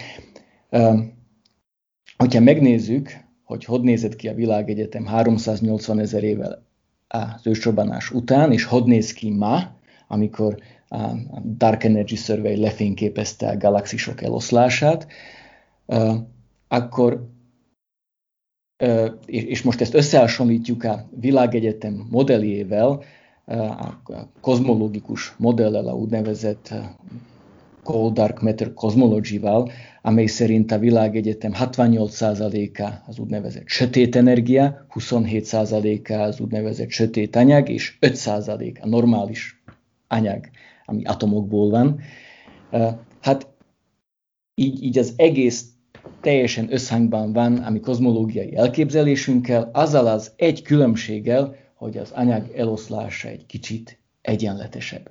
C: hogyha megnézzük, hogy hogy nézett ki a világegyetem 380 ezer évvel az ősrobbanás után, és hogy néz ki ma, amikor a Dark Energy Survey lefényképezte a galaxisok eloszlását, akkor és most ezt összehasonlítjuk a világegyetem modelljével, a kozmológikus modellel, a úgynevezett Cold Dark Matter Cosmology-val, amely szerint a világegyetem 68%-a az úgynevezett sötét energia, 27%-a az úgynevezett sötét anyag, és 5% a normális anyag, ami atomokból van. Hát így, így az egész teljesen összhangban van a mi kozmológiai elképzelésünkkel, azzal az egy különbséggel, hogy az anyag eloszlása egy kicsit egyenletesebb.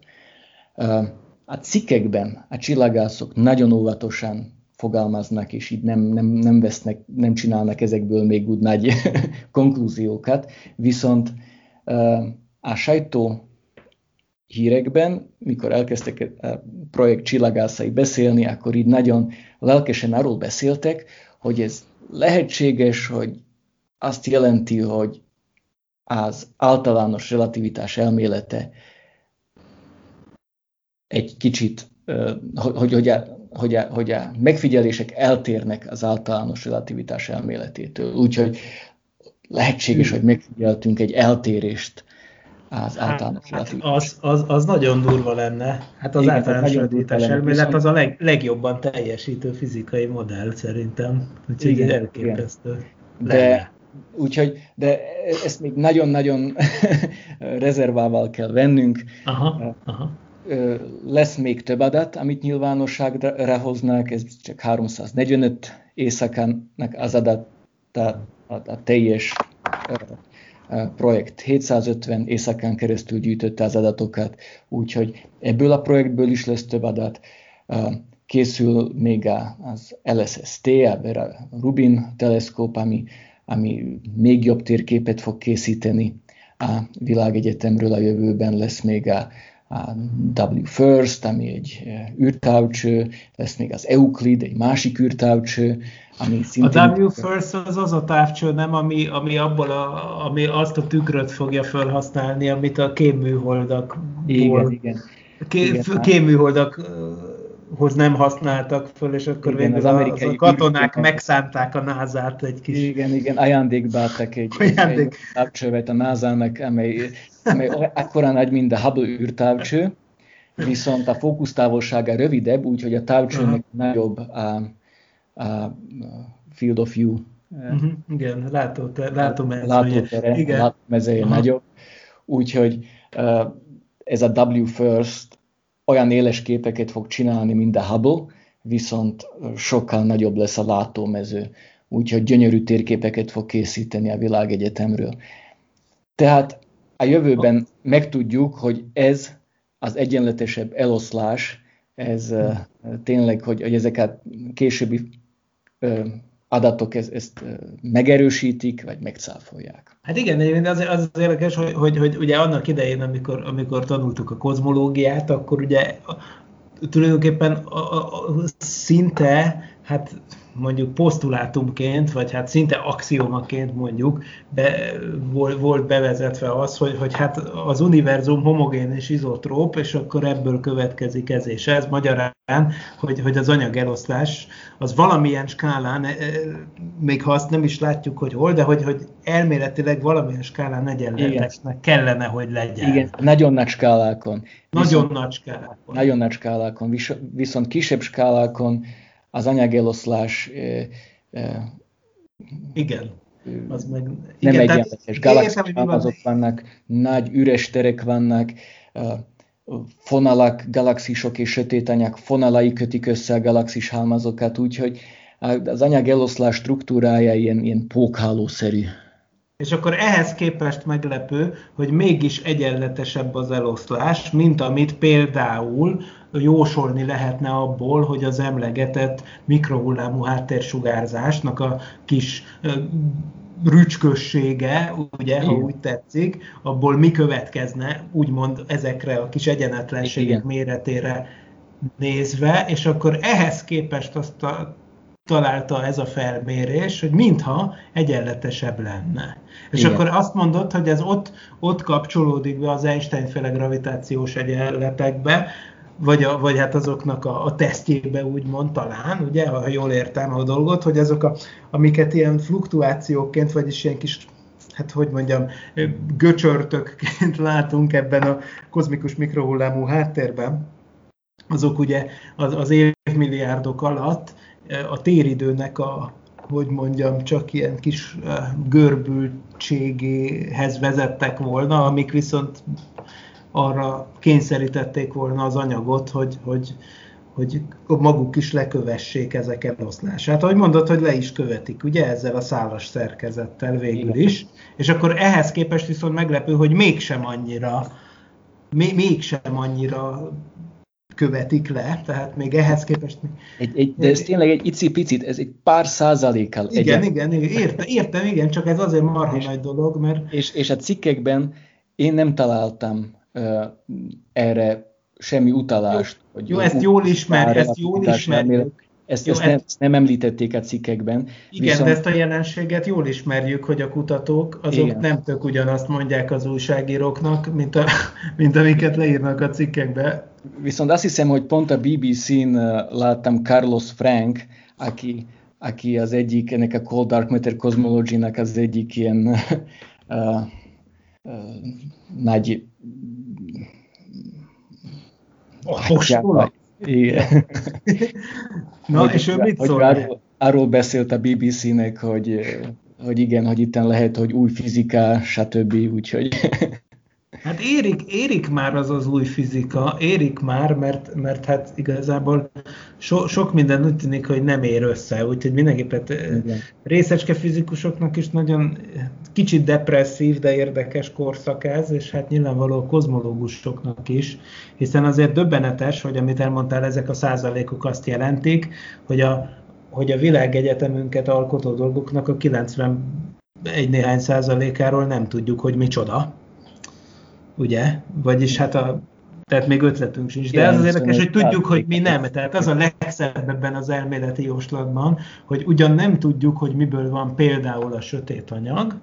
C: A cikkekben a csillagászok nagyon óvatosan fogalmaznak, és így nem, nem, nem, vesznek, nem csinálnak ezekből még úgy nagy konklúziókat, viszont a sajtó hírekben, mikor elkezdtek a projekt csillagászai beszélni, akkor így nagyon lelkesen arról beszéltek, hogy ez lehetséges, hogy azt jelenti, hogy az általános relativitás elmélete egy kicsit, hogy, hogy, a, hogy, a, hogy a megfigyelések eltérnek az általános relativitás elméletétől. Úgyhogy lehetséges, hogy megfigyeltünk egy eltérést az hát, általános hát,
B: az, az, az nagyon durva lenne. Hát az Igen, általános relativitás elmélet az a leg, legjobban teljesítő fizikai modell szerintem. Úgyhogy Igen, elképesztő. Igen.
C: De, úgyhogy, de ezt még nagyon-nagyon rezervával kell vennünk. Aha, aha. Lesz még több adat, amit nyilvánosságra hoznak, ez csak 345 éjszakának az adat, a, a, a teljes projekt 750 éjszakán keresztül gyűjtötte az adatokat, úgyhogy ebből a projektből is lesz több adat. Készül még az LSST, a Rubin teleszkóp, ami, ami még jobb térképet fog készíteni a világegyetemről a jövőben lesz még a, a W First, ami egy űrtávcső, lesz még az Euclid, egy másik űrtávcső,
B: ami szintén... A W First az az a távcső, nem, ami, ami, abból a, ami azt a tükröt fogja felhasználni, amit a kémműholdak
C: igen, igen.
B: Ké, igen, kémműholdakhoz nem használtak föl, és akkor igen, végül az, amerikai az a katonák űrtávcső. megszánták a názát egy kis...
C: Igen, igen, ajándékba adtak egy, Ajándék. egy távcsövet a názának, amely, amely akkora nagy, mint a Hubble űrtávcső, viszont a fókusztávolsága rövidebb, úgyhogy a távcsőnek uh-huh. nagyobb a, a field of view.
B: Uh-huh, igen, látóter, látómezője.
C: Látótere, igen. látómezője uh-huh. nagyobb. Úgyhogy ez a W First olyan éles képeket fog csinálni, mint a Hubble, viszont sokkal nagyobb lesz a látómező, úgyhogy gyönyörű térképeket fog készíteni a világegyetemről. Tehát a jövőben megtudjuk, hogy ez az egyenletesebb eloszlás, ez tényleg, hogy, hogy ezeket későbbi adatok ezt, ezt megerősítik, vagy megcáfolják.
B: Hát igen, az, az érdekes, hogy, hogy, hogy ugye annak idején, amikor, amikor tanultuk a kozmológiát, akkor ugye tulajdonképpen a, a, a, szinte, hát mondjuk posztulátumként, vagy hát szinte axiomaként mondjuk be, volt, volt bevezetve az, hogy, hogy hát az univerzum homogén és izotróp, és akkor ebből következik ez és ez. Magyarán, hogy, hogy az anyageloszlás az valamilyen skálán, e, még ha azt nem is látjuk, hogy hol, de hogy, hogy elméletileg valamilyen skálán egyenletesnek kellene, hogy legyen.
C: Igen, nagyon nagy skálákon.
B: Nagyon viszont, nagy skálákon.
C: Nagyon nagy skálákon, viszont kisebb skálákon az anyageloszlás
B: igen. Az meg, nem
C: igen, egyenletes. Galaxis azok vannak, nagy üres terek vannak, fonalak, galaxisok és sötét anyag fonalai kötik össze a galaxis halmazokat, úgyhogy az anyag eloszlás struktúrája ilyen, ilyen pókhálószerű.
B: És akkor ehhez képest meglepő, hogy mégis egyenletesebb az eloszlás, mint amit például jósolni lehetne abból, hogy az emlegetett mikrohullámú háttérsugárzásnak a kis rücskössége, ugye, ha úgy tetszik, abból mi következne, úgymond ezekre a kis egyenetlenségek Igen. méretére nézve, és akkor ehhez képest azt a, találta ez a felmérés, hogy mintha egyenletesebb lenne. És Igen. akkor azt mondod, hogy ez ott, ott kapcsolódik be az Einstein-féle gravitációs egyenletekbe, vagy, a, vagy hát azoknak a, a tesztjébe úgymond talán, ugye, ha jól értem a dolgot, hogy azok, a, amiket ilyen fluktuációként, vagyis ilyen kis hát hogy mondjam, göcsörtökként látunk ebben a kozmikus mikrohullámú háttérben, azok ugye az, az évmilliárdok alatt a téridőnek a, hogy mondjam, csak ilyen kis görbültségéhez vezettek volna, amik viszont arra kényszerítették volna az anyagot, hogy, hogy, hogy maguk is lekövessék ezek eloszlását. Ahogy mondod, hogy le is követik, ugye, ezzel a szálas szerkezettel végül is. És akkor ehhez képest viszont meglepő, hogy mégsem annyira, mégsem annyira követik le, tehát még ehhez képest...
C: Egy, egy, de ez tényleg egy icipicit, ez egy pár százalékkal.
B: Igen, egyen. igen, értem, értem, igen, csak ez azért marha és, nagy dolog, mert...
C: És, és a cikkekben én nem találtam erre semmi utalást.
B: Jó, hogy jó ezt jól ismer, ezt jól ismerjük.
C: Ezt, Jó, ezt, nem, ezt nem említették a cikkekben.
B: Igen, viszont... de ezt a jelenséget jól ismerjük, hogy a kutatók azok Igen. nem tök ugyanazt mondják az újságíróknak, mint, a, mint amiket leírnak a cikkekbe.
C: Viszont azt hiszem, hogy pont a BBC-n láttam Carlos Frank, aki, aki az egyik, ennek a Cold Dark Matter Cosmology-nak az egyik ilyen uh, uh, nagy
B: Apostolak?
C: Igen.
B: Na, hogy, és ő mit szól?
C: Arról, arról beszélt a BBC-nek, hogy, hogy igen, hogy itt lehet, hogy új fizika, stb. Úgyhogy
B: Hát érik, érik már az az új fizika, érik már, mert, mert hát igazából so, sok minden úgy tűnik, hogy nem ér össze, úgyhogy mindenképpen Igen. részecske fizikusoknak is nagyon kicsit depresszív, de érdekes korszak ez, és hát nyilvánvaló a kozmológusoknak is, hiszen azért döbbenetes, hogy amit elmondtál, ezek a százalékok azt jelentik, hogy a, hogy a világegyetemünket alkotó dolgoknak a 91 néhány százalékáról nem tudjuk, hogy micsoda ugye? Vagyis hát a tehát még ötletünk sincs. De az az érdekes, hogy tudjuk, hogy mi nem. Tehát az a legszebb ebben az elméleti jóslatban, hogy ugyan nem tudjuk, hogy miből van például a sötét anyag,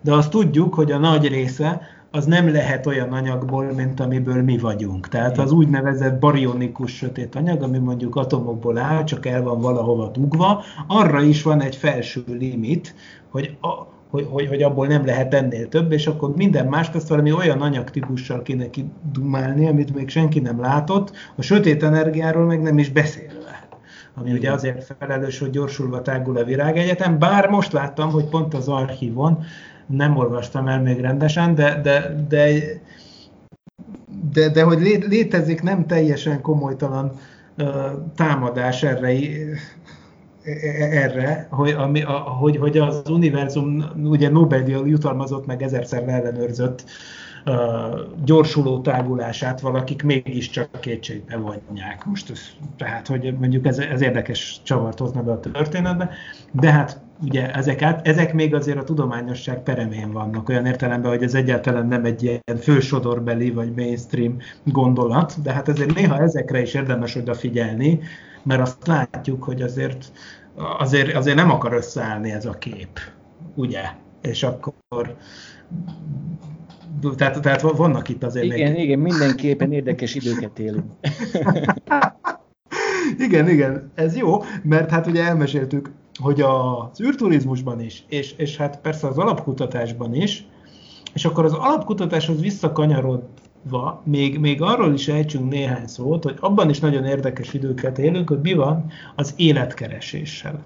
B: de azt tudjuk, hogy a nagy része az nem lehet olyan anyagból, mint amiből mi vagyunk. Tehát az úgynevezett barionikus sötét anyag, ami mondjuk atomokból áll, csak el van valahova dugva, arra is van egy felső limit, hogy a, hogy, hogy, hogy abból nem lehet ennél több, és akkor minden mást azt valami olyan anyagtípussal kéne kidumálni, amit még senki nem látott, a sötét energiáról meg nem is beszélve. Ami ugye azért felelős, hogy gyorsulva tágul a virágegyetem, bár most láttam, hogy pont az archívon, nem olvastam el még rendesen, de, de, de, de, de hogy létezik nem teljesen komolytalan támadás erre erre, hogy, ami, a, hogy, hogy az univerzum ugye Nobel-díjjal jutalmazott meg ezerszer ellenőrzött uh, gyorsuló tágulását valakik mégiscsak kétségbe vonják. Most ez, tehát, hogy mondjuk ez, ez érdekes csavart hozna be a történetbe, de hát ugye ezek, át, ezek még azért a tudományosság peremén vannak, olyan értelemben, hogy ez egyáltalán nem egy ilyen fősodorbeli vagy mainstream gondolat, de hát ezért néha ezekre is érdemes odafigyelni, mert azt látjuk, hogy azért, azért, azért nem akar összeállni ez a kép, ugye? És akkor tehát, tehát vannak itt azért
C: Igen, még... igen, mindenképpen érdekes időket élünk.
B: igen, igen, ez jó, mert hát ugye elmeséltük, hogy az űrturizmusban is, és, és hát persze az alapkutatásban is, és akkor az alapkutatáshoz visszakanyarod, va, még, még arról is ejtsünk néhány szót, hogy abban is nagyon érdekes időket élünk, hogy mi van az életkereséssel.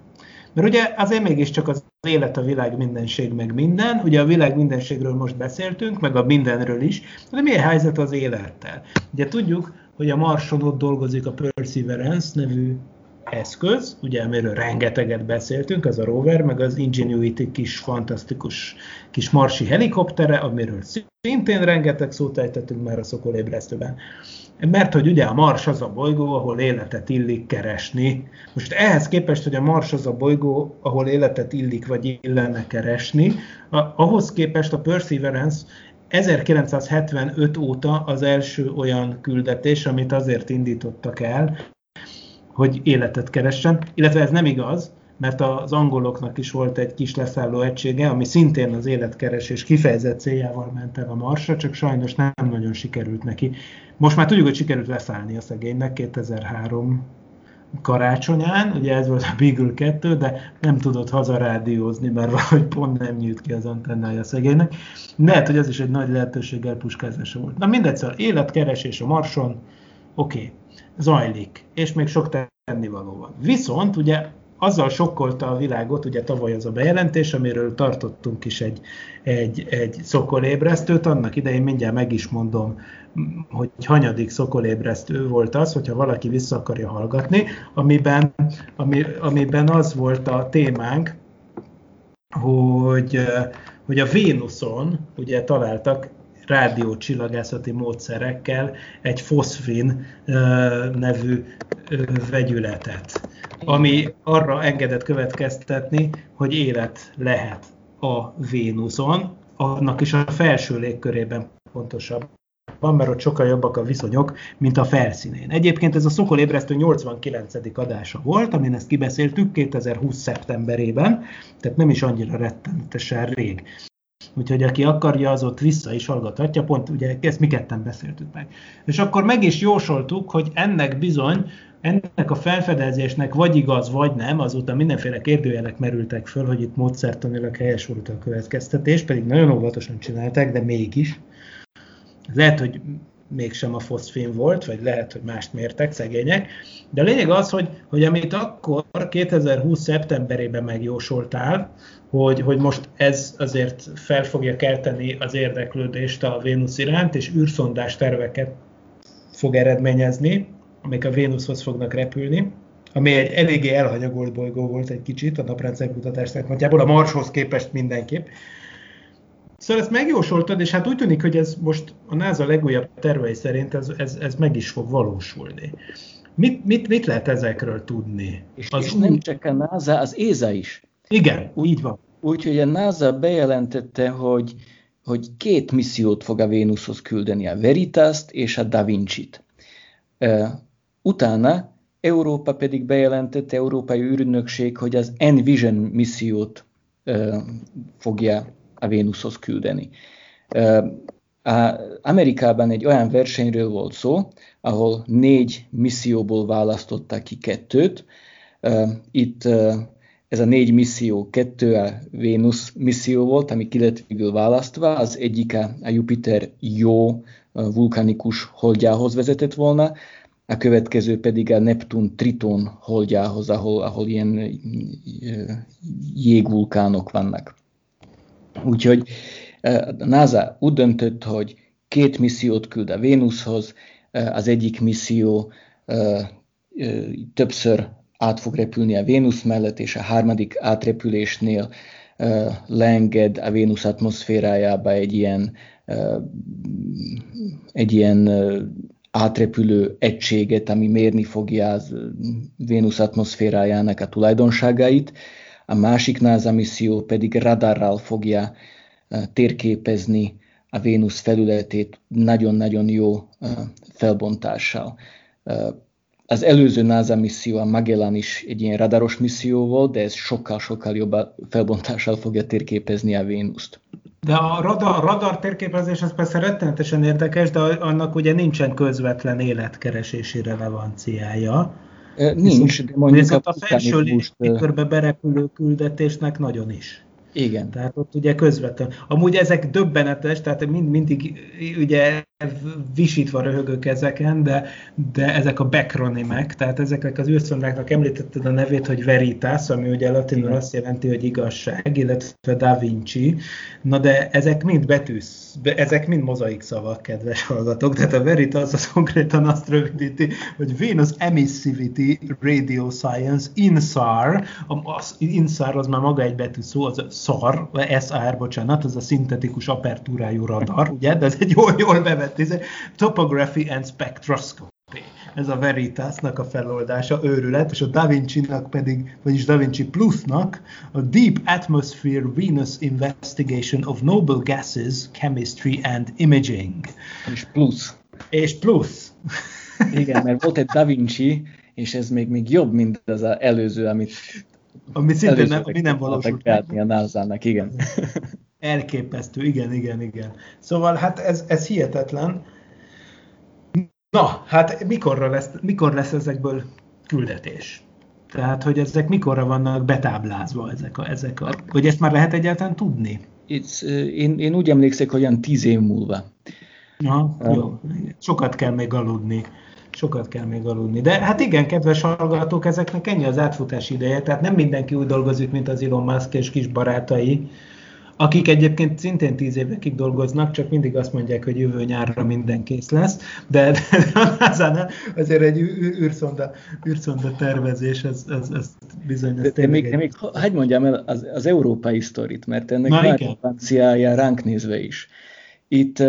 B: Mert ugye azért mégiscsak az élet a világ mindenség, meg minden. Ugye a világ mindenségről most beszéltünk, meg a mindenről is, de milyen helyzet az élettel? Ugye tudjuk, hogy a Marson ott dolgozik a Perseverance nevű eszköz, ugye amiről rengeteget beszéltünk, az a rover, meg az Ingenuity kis fantasztikus kis marsi helikoptere, amiről szintén rengeteg szót ejtettünk már a szokolébresztőben. Mert hogy ugye a Mars az a bolygó, ahol életet illik keresni. Most ehhez képest, hogy a Mars az a bolygó, ahol életet illik vagy illene keresni, ahhoz képest a Perseverance 1975 óta az első olyan küldetés, amit azért indítottak el, hogy életet keressen, illetve ez nem igaz, mert az angoloknak is volt egy kis leszálló egysége, ami szintén az életkeresés kifejezett céljával ment el a Marsra, csak sajnos nem nagyon sikerült neki. Most már tudjuk, hogy sikerült leszállni a szegénynek 2003 karácsonyán, ugye ez volt a Beagle 2, de nem tudott hazarádiózni, mert valahogy pont nem nyílt ki az antennája a szegénynek. Lehet, hogy ez is egy nagy lehetőséggel puskázása volt. Na mindegy, szóval életkeresés a Marson, oké, okay, zajlik, és még sok tennivaló van. Viszont ugye azzal sokkolta a világot, ugye tavaly az a bejelentés, amiről tartottunk is egy, egy, egy szokolébresztőt, annak idején mindjárt meg is mondom, hogy hanyadik szokolébresztő volt az, hogyha valaki vissza akarja hallgatni, amiben, ami, amiben az volt a témánk, hogy, hogy a Vénuszon ugye találtak rádiócsillagászati módszerekkel egy foszfin nevű vegyületet, ami arra engedett következtetni, hogy élet lehet a Vénuszon, annak is a felső légkörében pontosabb van, mert ott sokkal jobbak a viszonyok, mint a felszínén. Egyébként ez a Szokol ébresztő 89. adása volt, amin ezt kibeszéltük 2020. szeptemberében, tehát nem is annyira rettenetesen rég. Úgyhogy aki akarja, az ott vissza is hallgathatja, pont ugye ezt mi ketten beszéltük meg. És akkor meg is jósoltuk, hogy ennek bizony, ennek a felfedezésnek vagy igaz, vagy nem, azóta mindenféle kérdőjelek merültek föl, hogy itt módszertanilag helyes volt a következtetés, pedig nagyon óvatosan csinálták, de mégis. Lehet, hogy mégsem a foszfén volt, vagy lehet, hogy mást mértek, szegények. De a lényeg az, hogy, hogy amit akkor 2020. szeptemberében megjósoltál, hogy, hogy most ez azért fel fogja kelteni az érdeklődést a Vénusz iránt, és űrszondás terveket fog eredményezni, amik a Vénuszhoz fognak repülni, ami egy eléggé elhanyagolt bolygó volt egy kicsit a naprendszer kutatás szempontjából, a Marshoz képest mindenképp. Szóval ezt megjósoltad, és hát úgy tűnik, hogy ez most a NASA legújabb tervei szerint ez, ez, ez meg is fog valósulni. Mit, mit, mit lehet ezekről tudni?
C: És, az és úgy... nem csak a NASA, az ESA is.
B: Igen, úgy, így van.
C: Úgyhogy a NASA bejelentette, hogy, hogy két missziót fog a Vénuszhoz küldeni, a Veritas-t és a Da Vinci-t. utána Európa pedig bejelentette, Európai űrügynökség, hogy az Envision missziót fogja a Vénuszhoz küldeni. Amerikában egy olyan versenyről volt szó, ahol négy misszióból választották ki kettőt. Itt ez a négy misszió, kettő a Vénusz misszió volt, ami ki lett végül választva, az egyik a Jupiter jó vulkanikus holdjához vezetett volna, a következő pedig a Neptun Triton holdjához, ahol, ahol ilyen jégvulkánok vannak. Úgyhogy a NASA úgy döntött, hogy két missziót küld a Vénuszhoz, az egyik misszió többször át fog repülni a Vénusz mellett, és a harmadik átrepülésnél leenged a Vénusz atmoszférájába egy ilyen, egy ilyen átrepülő egységet, ami mérni fogja az Vénusz atmoszférájának a tulajdonságait. A másik NASA misszió pedig radarral fogja térképezni a Vénusz felületét nagyon-nagyon jó felbontással. Az előző NASA misszió, a Magellan is egy ilyen radaros misszió volt, de ez sokkal-sokkal jobb felbontással fogja térképezni a Vénuszt.
B: De a radar, radar térképezés az persze rettenetesen érdekes, de annak ugye nincsen közvetlen életkeresési relevanciája.
C: Nincs,
B: de mondjuk viszont a, a felső légkörbe berepülő küldetésnek nagyon is.
C: Igen.
B: Tehát ott ugye közvetlen. Amúgy ezek döbbenetes, tehát mind, mindig ugye visítva röhögök ezeken, de, de ezek a backronymek, tehát ezeknek az űrszondáknak említetted a nevét, hogy Veritas, ami ugye latinul azt jelenti, hogy igazság, illetve Da Vinci, na de ezek mind betűsz, ezek mind mozaik szavak, kedves hallgatók, tehát a Veritas az konkrétan azt rövidíti, hogy Venus Emissivity Radio Science, INSAR, az INSAR az már maga egy betű szó, az a SAR, SAR, bocsánat, az a szintetikus apertúrájú radar, ugye, de ez egy jól, jól bevett ez Topography and Spectroscopy. Ez a Veritasnak a feloldása, őrület, és a Da Vinci-nak pedig, vagyis Da Vinci Plus-nak a Deep Atmosphere Venus Investigation of Noble Gases, Chemistry and Imaging.
C: És plusz.
B: És plusz.
C: Igen, mert volt egy Da Vinci, és ez még, még jobb, mint az előző, amit
B: ami szintén nem, ami nem valósult
C: meg. a nasa igen.
B: Elképesztő, igen, igen, igen. Szóval hát ez, ez hihetetlen. Na, hát mikorra lesz, mikor lesz ezekből küldetés? Tehát, hogy ezek mikorra vannak betáblázva, ezek a, ezek a, hogy ezt már lehet egyáltalán tudni?
C: It's, én, én úgy emlékszek, hogy olyan tíz év múlva.
B: Na, um, jó. Sokat kell még aludni. Sokat kell még aludni. De hát igen, kedves hallgatók, ezeknek ennyi az átfutás ideje, tehát nem mindenki úgy dolgozik, mint az Elon Musk és kis barátai, akik egyébként szintén tíz évekig dolgoznak, csak mindig azt mondják, hogy jövő nyárra minden kész lesz, de, de a azért egy űrszonda, űrszonda tervezés, ez, ez, ez bizony... Ez
C: de, de még, egy... még hagyd mondjam el az, az európai sztorit, mert ennek van ránk nézve is. Itt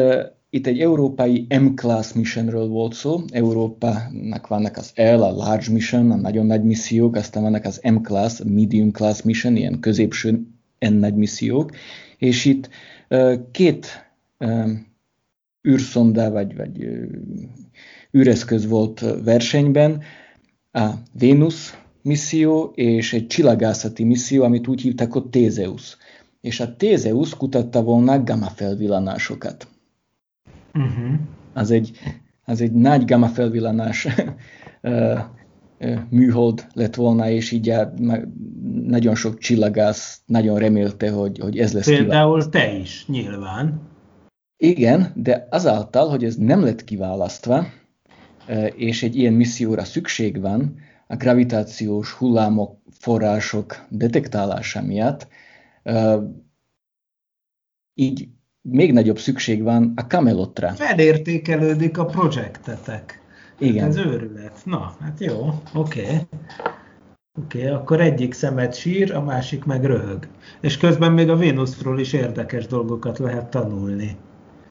C: itt egy európai M-class missionről volt szó, Európának vannak az L, a large mission, a nagyon nagy missziók, aztán vannak az M-class, medium class mission, ilyen középső N nagy missziók, és itt két űrszonda vagy, vagy űreszköz volt versenyben, a Venus misszió és egy csillagászati misszió, amit úgy hívták, hogy Tézeus. És a Tézeus kutatta volna gamma felvillanásokat. Uh-huh. Az, egy, az egy nagy gamma felvillanás műhold lett volna, és így nagyon sok csillagász nagyon remélte, hogy, hogy ez lesz
B: Például kiválasztva. te is, nyilván.
C: Igen, de azáltal, hogy ez nem lett kiválasztva, és egy ilyen misszióra szükség van, a gravitációs hullámok, források detektálása miatt, így még nagyobb szükség van a Camelotra.
B: Felértékelődik a projektetek.
C: Igen.
B: Hát ez őrület. Na, hát jó, oké. Okay. Oké, okay, akkor egyik szemet sír, a másik meg röhög. És közben még a Vénuszról is érdekes dolgokat lehet tanulni.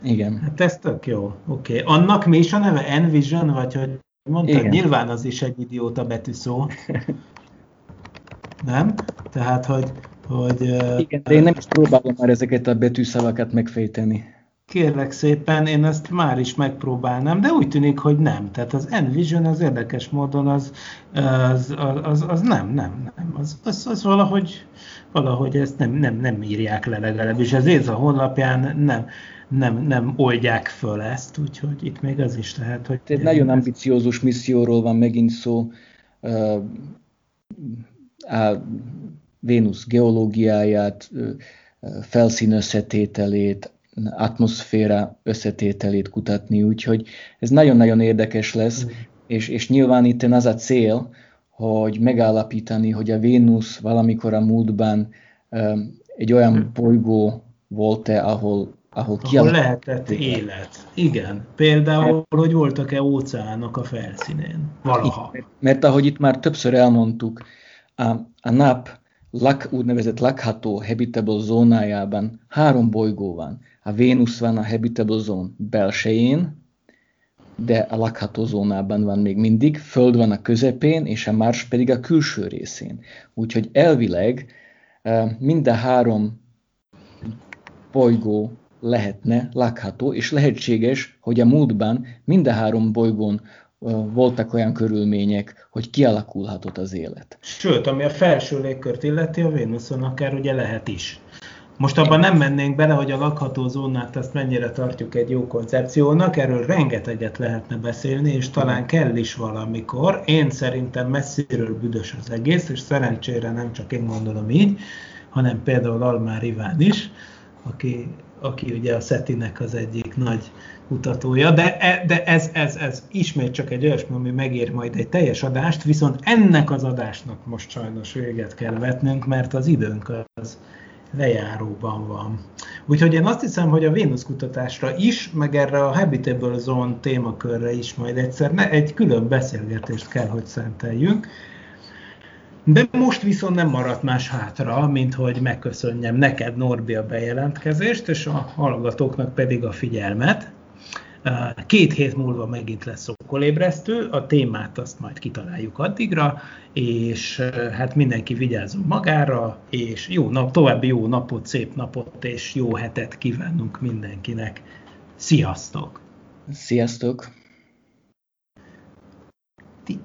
C: Igen.
B: Hát ez tök jó. Oké. Okay. Annak mi is a neve? Envision, vagy hogy mondtad? Igen. Nyilván az is egy idióta betűszó. Nem? Tehát, hogy hogy...
C: Igen, de én nem is próbálom már ezeket a betűszavakat megfejteni.
B: Kérlek szépen, én ezt már is megpróbálnám, de úgy tűnik, hogy nem. Tehát az Envision az érdekes módon az, az, az, az nem, nem, nem. Az, az, az valahogy, valahogy ezt nem, nem, nem írják le legalábbis. Az a honlapján nem, nem, nem oldják föl ezt, úgyhogy itt még az is lehet, hogy...
C: Tehát nagyon ambiciózus misszióról van megint szó. A Vénusz geológiáját, felszín összetételét, atmoszféra összetételét kutatni, úgyhogy ez nagyon-nagyon érdekes lesz, mm. és, és nyilván itt az a cél, hogy megállapítani, hogy a Vénusz valamikor a múltban egy olyan mm. bolygó volt-e, ahol ahol,
B: ahol lehetett élet. Igen. Például, hogy voltak-e óceánok a felszínén. Valaha.
C: Mert, mert ahogy itt már többször elmondtuk, a, a nap lak, úgynevezett lakható habitable zónájában három bolygó van. A Vénusz van a habitable zone belsején, de a lakható zónában van még mindig, Föld van a közepén, és a Mars pedig a külső részén. Úgyhogy elvileg minden három bolygó lehetne lakható, és lehetséges, hogy a múltban minden három bolygón voltak olyan körülmények, hogy kialakulhatott az élet.
B: Sőt, ami a felső légkört illeti, a Vénuszon akár ugye lehet is. Most abban nem mennénk bele, hogy a lakható zónát azt mennyire tartjuk egy jó koncepciónak, erről rengeteget lehetne beszélni, és talán kell is valamikor. Én szerintem messziről büdös az egész, és szerencsére nem csak én gondolom így, hanem például Almár Iván is, aki, aki ugye a Szetinek az egyik nagy kutatója, de, e, de ez, ez, ez ismét csak egy olyasmi, ami megér majd egy teljes adást, viszont ennek az adásnak most sajnos véget kell vetnünk, mert az időnk az lejáróban van. Úgyhogy én azt hiszem, hogy a Vénusz kutatásra is, meg erre a Habitable Zone témakörre is majd egyszer ne, egy külön beszélgetést kell, hogy szenteljünk. De most viszont nem maradt más hátra, mint hogy megköszönjem neked, Norbi, a bejelentkezést, és a hallgatóknak pedig a figyelmet. Két hét múlva megint lesz szokolébresztő, a témát azt majd kitaláljuk addigra, és hát mindenki vigyázzon magára, és jó nap, további jó napot, szép napot, és jó hetet kívánunk mindenkinek. Sziasztok!
C: Sziasztok! Ti-